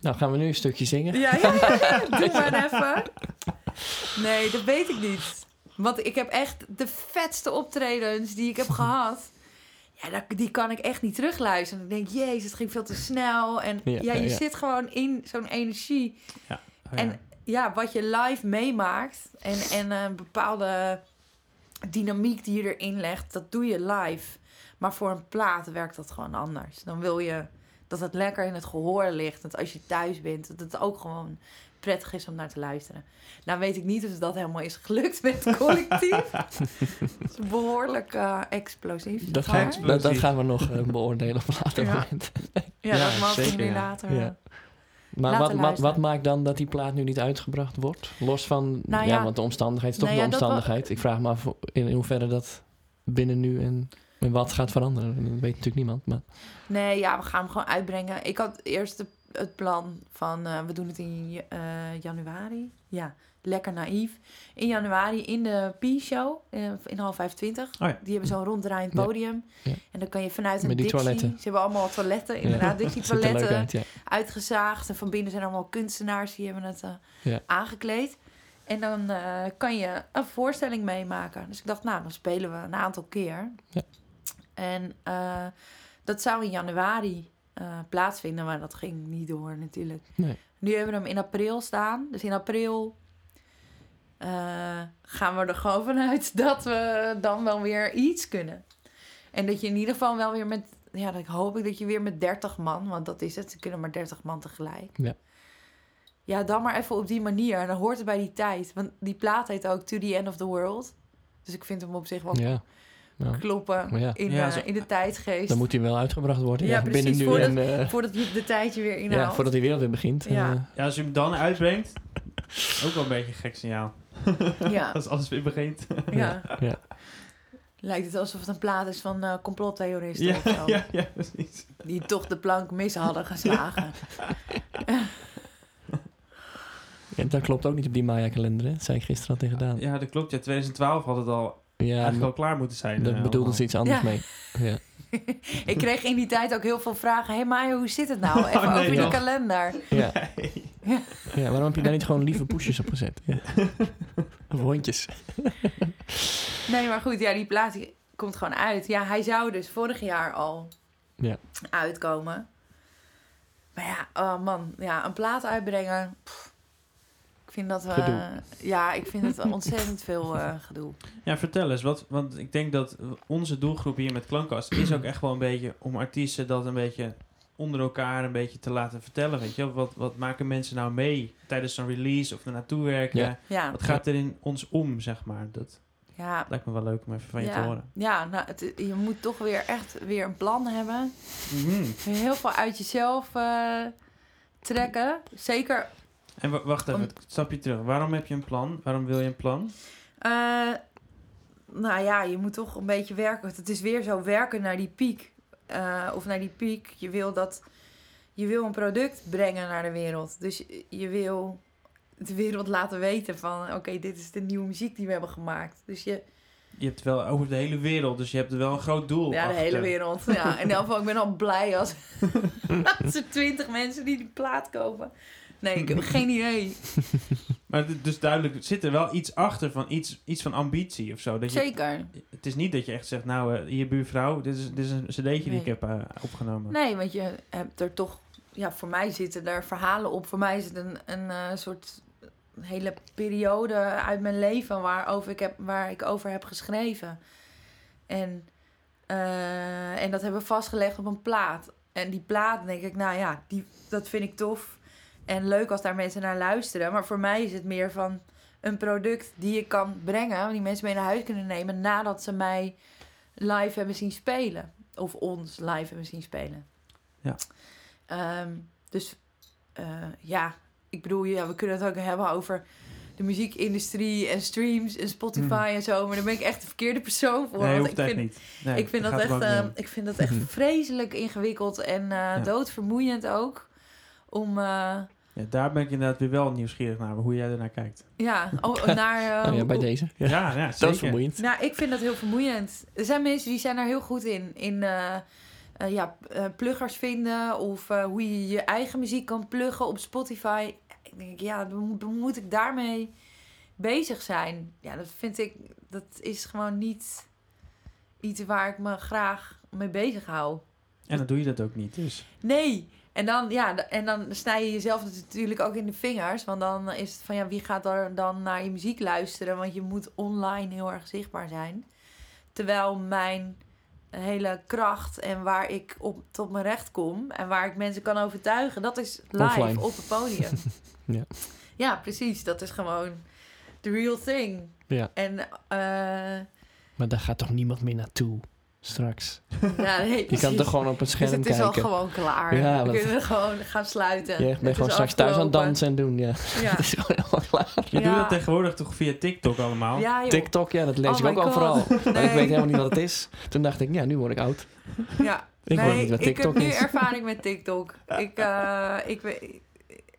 Speaker 3: Nou, gaan we nu een stukje zingen?
Speaker 1: ja, ja, ja, ja, doe maar even. Nee, dat weet ik niet. Want ik heb echt de vetste optredens die ik heb gehad. Ja, die kan ik echt niet terugluisteren. Ik denk, jezus, het ging veel te snel. En
Speaker 3: Ja,
Speaker 1: je zit gewoon in zo'n energie.
Speaker 2: Oh, ja.
Speaker 1: En ja, wat je live meemaakt en, en een bepaalde dynamiek die je erin legt, dat doe je live. Maar voor een plaat werkt dat gewoon anders. Dan wil je dat het lekker in het gehoor ligt. Dat als je thuis bent, dat het ook gewoon prettig is om naar te luisteren. Nou weet ik niet of dat helemaal is gelukt met het collectief. Het is behoorlijk eh, explosief.
Speaker 3: Dat, dat, dat gaan we nog eh, beoordelen op een later
Speaker 1: Ja.
Speaker 3: moment.
Speaker 1: Ja,
Speaker 2: Ja,
Speaker 1: dat mag
Speaker 2: zeker,
Speaker 1: jullie
Speaker 2: ja.
Speaker 1: later.
Speaker 3: Ja. Maar wat, wat, wat maakt dan dat die plaat nu niet uitgebraad wordt? Los van,
Speaker 1: Nou
Speaker 3: ja,
Speaker 1: ja.
Speaker 3: want de omstandigheid is toch
Speaker 1: Nou
Speaker 3: de
Speaker 1: dat
Speaker 3: omstandigheid. Ik vraag me af in, in hoeverre dat binnen nu en, en wat gaat veranderen. Dat weet natuurlijk niemand. Maar
Speaker 1: Nee, ja, we gaan hem gewoon uitbrengen. Ik had eerst de- het plan van eh, we doen het in eh, januari. Ja, lekker naïef. In januari in de P-show eh, in half 25.
Speaker 2: Oh ja.
Speaker 1: Die hebben zo'n ronddraaiend podium.
Speaker 3: Ja.
Speaker 1: En dan kan je vanuit een
Speaker 3: Met die
Speaker 1: Dixie...
Speaker 3: toiletten.
Speaker 1: Ze hebben allemaal toiletten, inderdaad. Dixie
Speaker 3: ziet er leuk
Speaker 1: toiletten
Speaker 3: uit, ja.
Speaker 1: uitgezaagd. En van binnen zijn allemaal kunstenaars die hebben het eh,
Speaker 3: Ja.
Speaker 1: aangekleed. En dan eh, kan je een voorstelling meemaken. Dus ik dacht, nou, dan spelen we een aantal keer.
Speaker 3: Ja.
Speaker 1: En eh, dat zou in januari eh, plaatsvinden, maar dat ging niet door natuurlijk.
Speaker 3: Nee.
Speaker 1: Nu hebben we hem in april staan. Dus in april eh, gaan we er gewoon vanuit dat we dan wel weer iets kunnen. En dat je in ieder geval wel weer met, ja, dan hoop ik dat je weer met 30 man, want dat is het, ze kunnen maar 30 man tegelijk.
Speaker 3: Ja.
Speaker 1: Ja, dan maar even op die manier. En dan hoort het bij die tijd. Want die plaat heet ook To the End of the World. Dus ik vind hem op zich wel
Speaker 3: Ja.
Speaker 1: Kloppen
Speaker 3: ja.
Speaker 1: in,
Speaker 2: Ja,
Speaker 1: eh,
Speaker 2: zo-
Speaker 1: in de tijdgeest.
Speaker 3: dan moet hij wel uitgebracht worden.
Speaker 1: Ja,
Speaker 3: Ja,
Speaker 1: precies,
Speaker 3: binnen nu
Speaker 1: voordat-
Speaker 3: en... eh,
Speaker 1: Voordat je de tijdje weer inhaalt.
Speaker 3: ja, voordat die wereld weer begint.
Speaker 1: Ja.
Speaker 3: eh,
Speaker 2: Ja, als je hem dan uitbrengt, ook wel een beetje een gek signaal.
Speaker 1: Ja.
Speaker 2: Als alles weer begint.
Speaker 1: Ja.
Speaker 3: Ja.
Speaker 1: Lijkt het alsof het een plaat is van eh complottheoristen
Speaker 2: Ja,
Speaker 1: of zo.
Speaker 2: ja, ja, precies.
Speaker 1: Die toch de plank mis hadden geslagen.
Speaker 3: ja, dat klopt ook niet op die Maya-kalender, hè? Dat zei ik gisteren al tegen Daan.
Speaker 2: Ja, dat klopt. Ja, 2012 had het al eigenlijk al klaar moeten zijn.
Speaker 3: daar
Speaker 2: eh,
Speaker 3: bedoelden ze iets anders
Speaker 1: Ja.
Speaker 3: mee. Ja.
Speaker 1: ik kreeg in die tijd ook heel veel vragen. Hé hey Maya, hoe zit het nou? Even
Speaker 2: Oh, nee,
Speaker 1: over die
Speaker 2: joh.
Speaker 1: kalender.
Speaker 3: Ja.
Speaker 2: Nee.
Speaker 3: ja, waarom heb je daar niet gewoon lieve poesjes op gezet? Ja. Of hondjes.
Speaker 1: Nee, maar goed, ja, die plaat komt gewoon uit. Ja, hij zou dus vorig jaar al
Speaker 3: Ja.
Speaker 1: uitkomen. Maar ja, oh man, ja, een plaat uitbrengen. pff, vind dat... eh,
Speaker 3: Gedoe.
Speaker 1: ja, ik vind het ontzettend veel eh, gedoe.
Speaker 2: Ja, vertel eens. Wat, want ik denk dat onze doelgroep hier met Klankkast is ook echt wel een beetje om artiesten dat een beetje onder elkaar een beetje te laten vertellen. Weet je, wat, wat maken mensen nou mee tijdens zo'n release of er naartoe werken?
Speaker 3: Ja.
Speaker 1: Ja,
Speaker 2: Wat gaat er in ons om, zeg maar? Dat
Speaker 1: ja,
Speaker 2: lijkt me wel leuk om even van je
Speaker 1: ja.
Speaker 2: te horen.
Speaker 1: Ja, nou, het, je moet toch weer echt weer een plan hebben.
Speaker 2: Mhm.
Speaker 1: Heel veel uit jezelf eh, trekken. Zeker
Speaker 2: En wa- wacht even,
Speaker 1: Om-
Speaker 2: stapje terug. Waarom heb je een plan? Waarom wil je een plan?
Speaker 1: Eh, nou ja, je moet toch een beetje werken. Het is weer zo werken naar die piek. Eh, of naar die piek. Je wil dat. Je wil een product brengen naar de wereld. Dus je- wil de wereld laten weten van... Oké, dit is de nieuwe muziek die we hebben gemaakt. Dus je...
Speaker 2: Je hebt wel over de hele wereld, dus je hebt er wel een groot doel
Speaker 1: Ja, de
Speaker 2: achter.
Speaker 1: hele wereld. Ja, in ieder geval, ik ben al blij als, als er twintig mensen die die plaat kopen. Nee, ik heb geen idee.
Speaker 2: Maar dus duidelijk, zit er wel iets achter van iets, iets van ambitie of zo. Dat je,
Speaker 1: Zeker.
Speaker 2: het is niet dat je echt zegt, nou, eh, hier buurvrouw, dit is, dit is een cd'tje die ik heb eh, opgenomen.
Speaker 1: Nee, want je hebt er toch... Ja, voor mij zitten er verhalen op. Voor mij is het een, een eh, soort hele periode uit mijn leven waarover ik heb, waar ik over heb geschreven. En, eh, en dat hebben we vastgelegd op een plaat. En die plaat, denk ik, nou ja, die, dat vind ik tof. En leuk als daar mensen naar luisteren. Maar voor mij is het meer van een product die ik kan brengen. Die mensen mee naar huis kunnen nemen nadat ze mij live hebben zien spelen. Of ons live hebben zien spelen.
Speaker 2: Ja.
Speaker 1: Ehm, dus eh, ja, ik bedoel, ja, we kunnen het ook hebben over de muziekindustrie en streams en Spotify en zo. Maar daar ben ik echt de verkeerde persoon voor.
Speaker 2: Nee,
Speaker 1: want ik vind,
Speaker 2: niet. Nee,
Speaker 1: ik vind dat echt, ik vind dat echt vreselijk ingewikkeld en eh, doodvermoeiend ook. Om, eh,
Speaker 2: Ja, daar ben ik inderdaad weer wel nieuwsgierig naar, hoe jij ernaar kijkt.
Speaker 1: ja, oh, naar... eh,
Speaker 3: Oh ja, bij
Speaker 1: hoe-
Speaker 3: deze.
Speaker 2: Ja,
Speaker 3: Ja.
Speaker 2: ja,
Speaker 3: Dat is vermoeiend.
Speaker 1: Nou, ik vind dat heel vermoeiend. Er zijn mensen die zijn daar heel goed in. In eh, eh, ja, eh, pluggers vinden of eh, hoe je je eigen muziek kan pluggen op Spotify. Ik denk, ja, dan moet, dan moet ik daarmee bezig zijn. Ja, dat vind ik, dat is gewoon niet iets waar ik me graag mee bezig hou.
Speaker 2: En dan doe je dat ook niet, dus.
Speaker 1: Nee. En dan, ja, en dan snij je jezelf natuurlijk ook in de vingers. Want dan is het van, ja, wie gaat er dan naar je muziek luisteren? Want je moet online heel erg zichtbaar zijn. Terwijl mijn hele kracht en waar ik op tot mijn recht kom... en waar ik mensen kan overtuigen, dat is live
Speaker 3: Offline.
Speaker 1: op het podium.
Speaker 3: Ja.
Speaker 1: ja, precies. Dat is gewoon the real thing.
Speaker 3: Ja.
Speaker 1: En eh
Speaker 3: Maar daar gaat toch niemand meer naartoe straks?
Speaker 1: ja, nee,
Speaker 3: Je kan toch gewoon op het
Speaker 1: Dus
Speaker 3: scherm
Speaker 1: het is al
Speaker 3: kijken.
Speaker 1: gewoon klaar.
Speaker 3: Ja,
Speaker 1: we kunnen gewoon gaan sluiten.
Speaker 3: Je
Speaker 1: Het
Speaker 3: bent
Speaker 1: is
Speaker 3: gewoon straks thuis aan het dansen en doen, ja.
Speaker 1: Ja.
Speaker 3: Het is gewoon helemaal klaar.
Speaker 2: Je
Speaker 1: Ja.
Speaker 2: doet dat tegenwoordig toch via TikTok allemaal?
Speaker 3: TikTok, ja, dat lees
Speaker 1: Oh
Speaker 3: ik
Speaker 1: my
Speaker 3: ook overal.
Speaker 1: God.
Speaker 3: Maar ik
Speaker 1: Nee.
Speaker 3: weet helemaal niet wat het is. Toen dacht ik, ja, nu word ik oud.
Speaker 1: Ja.
Speaker 3: Ik
Speaker 1: nee,
Speaker 3: weet niet wat
Speaker 1: ik heb
Speaker 3: TikTok
Speaker 1: nu
Speaker 3: is.
Speaker 1: ervaring met TikTok. Ik, eh, ik weet...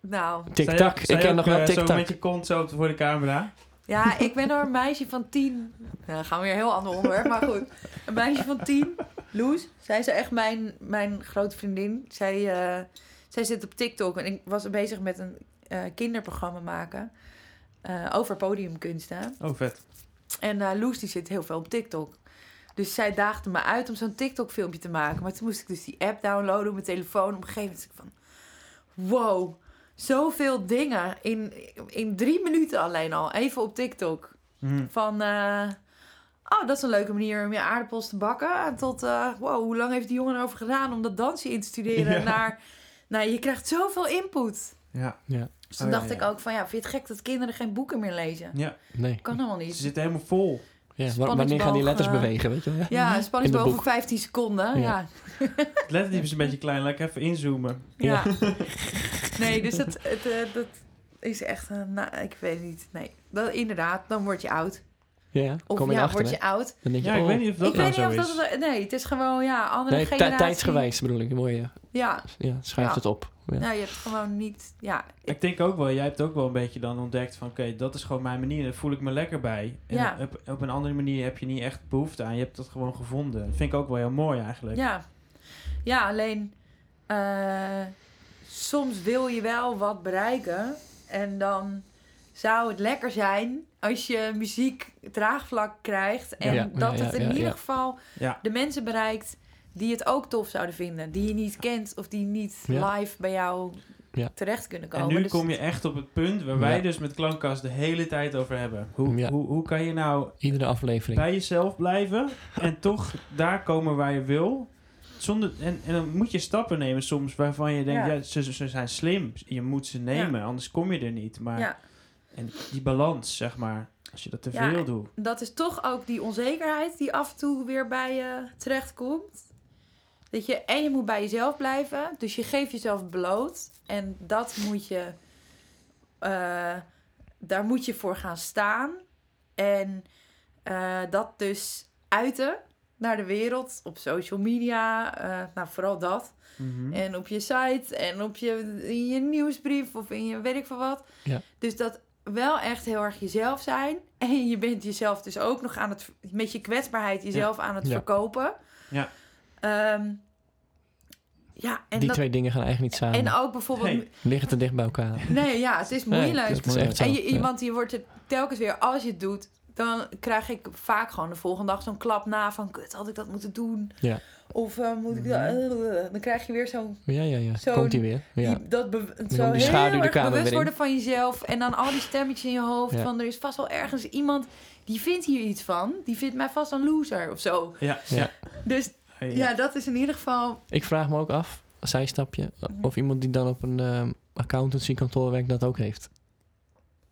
Speaker 1: Nou,
Speaker 3: TikTok, ik ken nog wel
Speaker 2: eh, Zo
Speaker 3: TikTok.
Speaker 2: met je kont zo voor de camera.
Speaker 1: Ja, ik ben door een meisje van tien... Nou, gaan we weer een heel ander onderwerp, maar goed. Een meisje van tien, Loes. Zij is echt mijn, mijn grote vriendin. Zij, eh, zij zit op TikTok en ik was bezig met een eh, kinderprogramma maken... eh, over podiumkunsten.
Speaker 2: Oh, vet.
Speaker 1: En Loes die zit heel veel op TikTok. Dus zij daagde me uit om zo'n TikTok filmpje te maken. Maar toen moest ik dus die app downloaden op mijn telefoon. Op een gegeven moment was ik van... Wow, zoveel dingen in, in drie minuten alleen al. Even op TikTok.
Speaker 2: Mhm.
Speaker 1: Van, eh, oh, dat is een leuke manier om je aardappels te bakken. Tot, eh, wow, hoe lang heeft die jongen erover gedaan om dat dansje in te studeren?
Speaker 2: Ja.
Speaker 1: Naar, nou, je krijgt zoveel input.
Speaker 2: Ja.
Speaker 1: Dus toen
Speaker 2: Oh, ja,
Speaker 1: dacht ik
Speaker 2: ja.
Speaker 1: ook van, ja, vind je het gek dat kinderen geen boeken meer lezen?
Speaker 2: ja,
Speaker 3: Nee.
Speaker 1: Kan helemaal
Speaker 2: ze
Speaker 1: niet.
Speaker 2: zitten helemaal vol.
Speaker 3: Ja, wanneer gaan die letters
Speaker 1: eh,
Speaker 3: bewegen, weet je wel?
Speaker 1: Ja, spanningsboog
Speaker 3: het
Speaker 1: van
Speaker 3: boek.
Speaker 1: 15 seconden.
Speaker 3: Ja.
Speaker 1: Ja,
Speaker 2: Het lettertype is een beetje klein. Laat ik even inzoomen.
Speaker 1: ja. Nee, dus het, het, eh, dat is echt, een nou, ik weet niet. Nee, dat, inderdaad, dan word je oud.
Speaker 3: Ja,
Speaker 1: Of
Speaker 3: kom je
Speaker 1: ja, word
Speaker 3: hè?
Speaker 1: je oud.
Speaker 3: Dan denk je,
Speaker 2: Ja, ik
Speaker 3: oh.
Speaker 2: weet niet of dat
Speaker 1: ik
Speaker 2: nou
Speaker 1: weet niet
Speaker 2: zo
Speaker 1: of
Speaker 2: is.
Speaker 1: dat... Nee, het is gewoon, ja, andere
Speaker 3: Nee,
Speaker 1: generatie.
Speaker 3: tijdsgewijs bedoel ik. Je,
Speaker 1: Ja,
Speaker 3: ja, schrijft
Speaker 1: Ja.
Speaker 3: het op. Ja.
Speaker 1: nou, je hebt gewoon niet... Ja, ik-
Speaker 2: Ik denk ook wel, jij hebt ook wel een beetje dan ontdekt van... oké, dat is gewoon mijn manier, daar voel ik me lekker bij. En
Speaker 1: Ja.
Speaker 2: op, op een andere manier heb je niet echt behoefte aan. Je hebt dat gewoon gevonden. Dat vind ik ook wel heel mooi eigenlijk.
Speaker 1: ja. ja, alleen... eh, soms wil je wel wat bereiken. En dan zou het lekker zijn als je muziek draagvlak krijgt. En
Speaker 3: Ja,
Speaker 1: dat
Speaker 3: ja,
Speaker 1: het in
Speaker 3: ja, ja,
Speaker 1: ieder
Speaker 3: ja.
Speaker 1: geval
Speaker 2: Ja.
Speaker 1: de mensen bereikt die het ook tof zouden vinden. Die je niet kent of die niet
Speaker 3: Ja.
Speaker 1: live bij jou
Speaker 3: Ja.
Speaker 1: terecht kunnen
Speaker 2: En
Speaker 1: komen.
Speaker 2: nu
Speaker 1: Dus-
Speaker 2: kom je echt op het punt waar wij dus met Klankkast de hele tijd over hebben. Hoe,
Speaker 3: Ja.
Speaker 2: hoe, hoe kan je nou
Speaker 3: Iedere aflevering.
Speaker 2: bij jezelf blijven en toch daar komen waar je wil? Zonder, en, en dan moet je stappen nemen soms waarvan je denkt,
Speaker 1: Ja.
Speaker 2: ja, ze, ze zijn slim. Je moet ze nemen, anders kom je er niet. Maar
Speaker 1: Ja.
Speaker 2: en die balans, zeg maar, als je dat te veel doet.
Speaker 1: dat is toch ook die onzekerheid die af en toe weer bij je terechtkomt. Dat je, en je moet bij jezelf blijven. Dus je geeft jezelf bloot. En dat moet je, eh, daar moet je voor gaan staan. En eh, dat dus uiten naar de wereld. Op social media, eh, nou vooral dat.
Speaker 2: Mhm.
Speaker 1: En op je site en op je, in je nieuwsbrief of in je weet ik veel wat.
Speaker 3: Ja.
Speaker 1: Dus dat wel echt heel erg jezelf zijn. En je bent jezelf dus ook nog aan het, met je kwetsbaarheid jezelf aan het
Speaker 3: Ja.
Speaker 1: verkopen.
Speaker 2: Ja.
Speaker 1: Ehm, ja, en,
Speaker 3: Die
Speaker 1: dat,
Speaker 3: twee dingen gaan eigenlijk niet samen.
Speaker 1: en ook bijvoorbeeld...
Speaker 3: Liggen te dicht bij elkaar.
Speaker 1: Nee, ja, het is
Speaker 3: Nee,
Speaker 1: moeilijk.
Speaker 3: dat is echt zo.
Speaker 1: en je, want je wordt er telkens weer, als je het doet, dan krijg ik vaak gewoon de volgende dag zo'n klap na van, kut, had ik dat moeten doen?
Speaker 3: Ja.
Speaker 1: Of eh, moet ik dat... dan krijg je weer zo'n
Speaker 3: Ja, ja, ja.
Speaker 1: Zo'n-
Speaker 3: Komt hij weer. Ja.
Speaker 1: Die, dat be- zo
Speaker 3: die
Speaker 1: heel
Speaker 3: schaduw de
Speaker 1: erg
Speaker 3: kamer
Speaker 1: bewust worden van jezelf. En dan al die stemmetjes in je hoofd.
Speaker 3: Ja.
Speaker 1: Van er is vast wel ergens iemand die vindt hier iets van. Die vindt mij vast een loser of zo.
Speaker 2: Ja,
Speaker 3: Ja.
Speaker 1: Dus ja, dat is in ieder geval...
Speaker 3: Ik vraag me ook af, zijstapje,
Speaker 1: Mhm.
Speaker 3: of iemand die dan op een ehm accountancy-kantoor werkt dat ook heeft.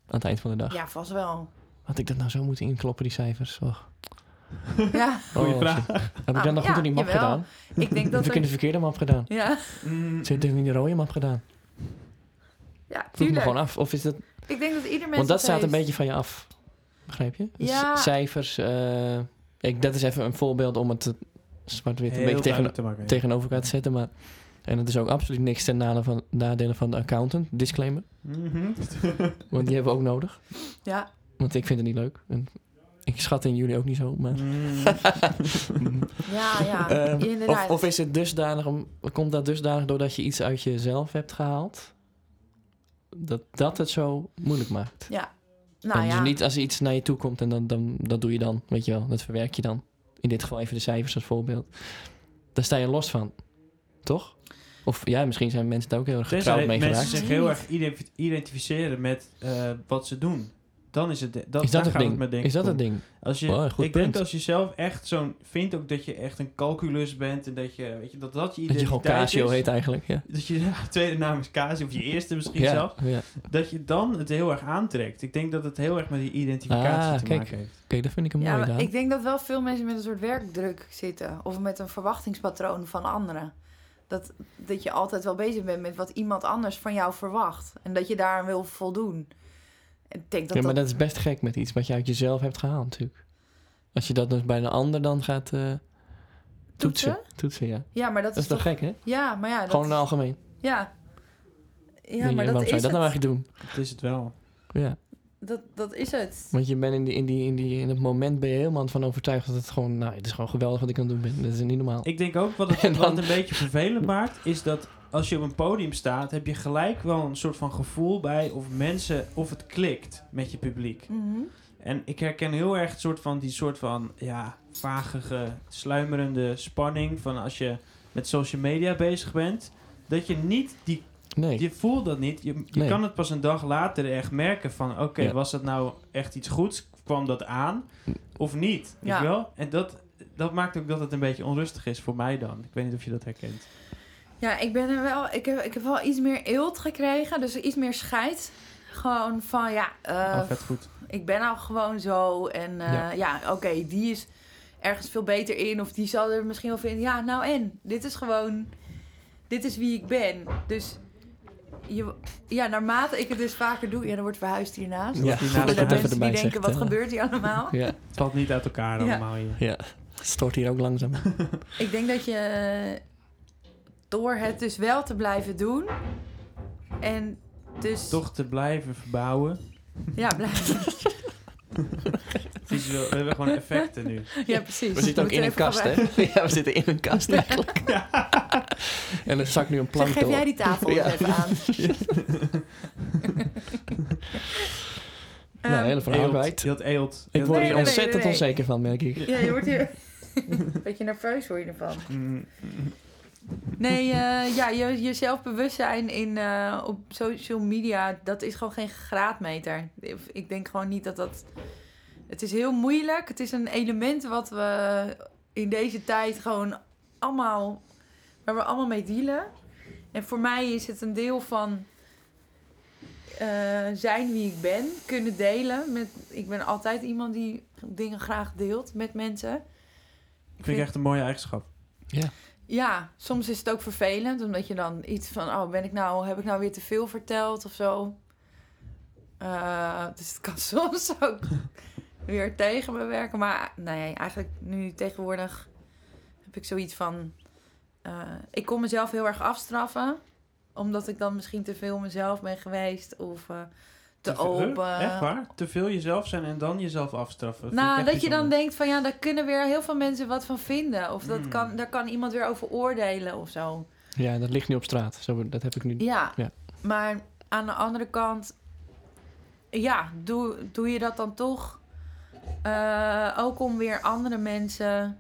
Speaker 3: Aan het eind van de dag.
Speaker 1: Ja, vast wel.
Speaker 3: Had ik dat nou zo moeten inkloppen, die cijfers?
Speaker 1: Ja,
Speaker 2: Goeie
Speaker 3: Oh,
Speaker 2: vraag.
Speaker 3: shit. Heb ik dan nog
Speaker 1: ja,
Speaker 3: goed in die map
Speaker 1: jawel.
Speaker 3: gedaan?
Speaker 1: ik denk dat
Speaker 3: heb ik in de
Speaker 1: er...
Speaker 3: verkeerde map gedaan?
Speaker 1: Ja,
Speaker 2: Mm,
Speaker 3: Zit ik in de rode map gedaan?
Speaker 1: ja
Speaker 3: Vroeg me
Speaker 1: tuurlijk.
Speaker 3: gewoon af. Of is dat...
Speaker 1: Ik denk dat ieder mens
Speaker 3: Want dat staat een beetje van je af. Begrijp je? Dus
Speaker 1: Ja.
Speaker 3: cijfers. eh, ik, dat is even een voorbeeld om het zwart-wit een beetje tegen,
Speaker 2: duidelijk te maken.
Speaker 3: tegenover elkaar te zetten. Maar, en het is ook absoluut niks ten nadele van, nadele van de accountant. Disclaimer.
Speaker 2: Mhm.
Speaker 3: Want die hebben we ook nodig.
Speaker 1: Ja,
Speaker 3: Want ik vind het niet leuk. En ik schat in jullie ook niet zo. Maar,
Speaker 2: Mm.
Speaker 1: ja, ja.
Speaker 3: Ehm,
Speaker 1: inderdaad.
Speaker 3: of, of is het dusdanig om, komt dat dusdanig doordat je iets uit jezelf hebt gehaald? Dat dat het zo moeilijk maakt.
Speaker 1: Ja, nou
Speaker 3: en
Speaker 1: ja.
Speaker 3: dus niet als iets naar je toe komt en dan, dan, dat doe je dan, weet je wel. Dat verwerk je dan. In dit geval even de cijfers als voorbeeld. Daar sta je los van. Toch? Of ja, misschien zijn mensen daar ook heel erg getrouwd mee
Speaker 2: mensen
Speaker 3: geraakt.
Speaker 2: zich heel erg ident- identificeren met eh, wat ze doen. Dan is het... Dat,
Speaker 3: Is dat
Speaker 2: daar
Speaker 3: het
Speaker 2: gaat
Speaker 3: ding?
Speaker 2: Het met denk
Speaker 3: Is dat het ding?
Speaker 2: Als je,
Speaker 3: goed
Speaker 2: ik
Speaker 3: punt.
Speaker 2: denk als je zelf echt zo'n... Vindt ook dat je echt een calculus bent. En dat je... Weet je dat, dat je
Speaker 3: Dat je gewoon Casio
Speaker 2: is.
Speaker 3: heet eigenlijk. Ja,
Speaker 2: Dat je ja, tweede naam is Casio. Of je eerste misschien
Speaker 3: ja,
Speaker 2: zelf.
Speaker 3: ja.
Speaker 2: Dat je dan het heel erg aantrekt. Ik denk dat het heel erg met die identificatie
Speaker 3: Ah,
Speaker 2: te
Speaker 3: kijk.
Speaker 2: maken heeft.
Speaker 3: Oké, dat vind ik een
Speaker 1: Ja,
Speaker 3: mooie Daan.
Speaker 1: ik denk dat wel veel mensen met een soort werkdruk zitten. Of met een verwachtingspatroon van anderen. Dat, dat je altijd wel bezig bent met wat iemand anders van jou verwacht. En dat je daar wil voldoen. Ik denk dat
Speaker 3: ja, maar
Speaker 1: dat...
Speaker 3: dat is best gek met iets wat je uit jezelf hebt gehaald natuurlijk. Als je dat dus bij een ander dan gaat eh, toetsen.
Speaker 1: Toetsen?
Speaker 3: Toetsen, ja.
Speaker 1: Ja, maar dat,
Speaker 3: Dat is toch gek, hè?
Speaker 1: Ja, maar ja. Dat,
Speaker 3: Gewoon in het algemeen.
Speaker 1: Ja. Ja,
Speaker 3: Nee,
Speaker 1: maar dat
Speaker 3: waarom
Speaker 1: is
Speaker 3: zou je dat nou
Speaker 1: het.
Speaker 3: eigenlijk doen?
Speaker 2: Dat is het wel.
Speaker 3: Ja,
Speaker 1: Dat, dat is het.
Speaker 3: want je bent in, die, in, die, in, die, in het moment ben je helemaal van overtuigd dat het gewoon, nou, het is gewoon geweldig wat ik aan het doen ben. Dat is niet normaal.
Speaker 2: Ik denk ook wat het,
Speaker 3: dan-
Speaker 2: wat het een beetje vervelend maakt, is dat als je op een podium staat, heb je gelijk wel een soort van gevoel bij of mensen, of het klikt met je publiek.
Speaker 1: Mhm.
Speaker 2: En ik herken heel erg het soort van, die soort van, ja, vagige, sluimerende spanning van als je met social media bezig bent, dat je niet die
Speaker 3: Nee.
Speaker 2: Je voelt dat niet. Je, je
Speaker 3: Nee.
Speaker 2: kan het pas een dag later echt merken van... Oké,
Speaker 3: Ja.
Speaker 2: was dat nou echt iets goeds? Kwam dat aan? Of niet? Weet
Speaker 1: Ja.
Speaker 2: je wel? En dat, dat maakt ook dat het een beetje onrustig is voor mij dan. Ik weet niet of je dat herkent.
Speaker 1: Ja, ik ben er wel. Ik heb, ik heb wel iets meer eelt gekregen, dus iets meer scheid. Gewoon van ja, eh,
Speaker 2: oh, vet goed.
Speaker 1: ik ben al gewoon zo. En eh,
Speaker 3: Ja.
Speaker 1: ja, oké, die is ergens veel beter in. Of die zal er misschien wel vinden. Ja, nou en? Dit is gewoon. Dit is wie ik ben. Dus je, ja, naarmate ik het dus vaker doe. Ja, dan wordt verhuisd hiernaast.
Speaker 3: Ja,
Speaker 2: die
Speaker 1: Voor
Speaker 2: naast
Speaker 1: de mensen die denken,
Speaker 3: zegt,
Speaker 1: wat
Speaker 3: ja.
Speaker 1: gebeurt hier allemaal?
Speaker 3: Ja,
Speaker 2: Het valt niet uit elkaar allemaal hier.
Speaker 3: ja. Het stort hier ook langzaam.
Speaker 1: Ik denk dat je door het dus wel te blijven doen. En dus...
Speaker 2: Toch te blijven verbouwen.
Speaker 1: Ja, blijven.
Speaker 2: Visueel, we hebben gewoon effecten nu.
Speaker 1: Ja, precies.
Speaker 3: We zitten ook in een kast, hè? Ja, we zitten in een kast eigenlijk. En er zakt nu een plank
Speaker 1: Zeg, geef jij die tafel
Speaker 3: Ja.
Speaker 1: even aan.
Speaker 3: Nou,
Speaker 1: Ehm,
Speaker 3: hele verhaal kwijt.
Speaker 2: Je had eelt.
Speaker 3: Ik word hier
Speaker 1: nee,
Speaker 3: ontzettend
Speaker 1: nee, nee.
Speaker 3: onzeker van, merk ik.
Speaker 1: Ja, je wordt hier... Beetje nerveus word je ervan.
Speaker 2: Mm,
Speaker 1: Nee, eh, ja, je, je zelfbewustzijn in, eh, op social media, dat is gewoon geen graadmeter. Ik denk gewoon niet dat dat... Het is heel moeilijk. Het is een element wat we in deze tijd gewoon allemaal... Waar we allemaal mee dealen. En voor mij is het een deel van eh, zijn wie ik ben. Kunnen delen. Met, ik ben altijd iemand die dingen graag deelt met mensen.
Speaker 2: Vind ik echt een mooie eigenschap.
Speaker 3: Ja.
Speaker 1: Ja, soms is het ook vervelend, omdat je dan iets van, oh, ben ik nou, heb ik nou weer te veel verteld of zo? Eh, dus het kan soms ook weer tegen me werken. Maar nee, eigenlijk nu tegenwoordig heb ik zoiets van, eh, ik kon mezelf heel erg afstraffen, omdat ik dan misschien te veel mezelf ben geweest of eh, te, open.
Speaker 2: Echt waar? Te veel jezelf zijn en dan jezelf afstraffen.
Speaker 1: Nou, dat je dan denkt van ja, daar kunnen weer heel veel mensen wat van vinden. Of dat
Speaker 2: Hmm.
Speaker 1: kan, daar kan iemand weer over oordelen of zo.
Speaker 3: Ja, dat ligt nu op straat. Zo, dat heb ik nu.
Speaker 1: Ja,
Speaker 3: Ja.
Speaker 1: maar aan de andere kant, ja, doe, doe je dat dan toch eh, ook om weer andere mensen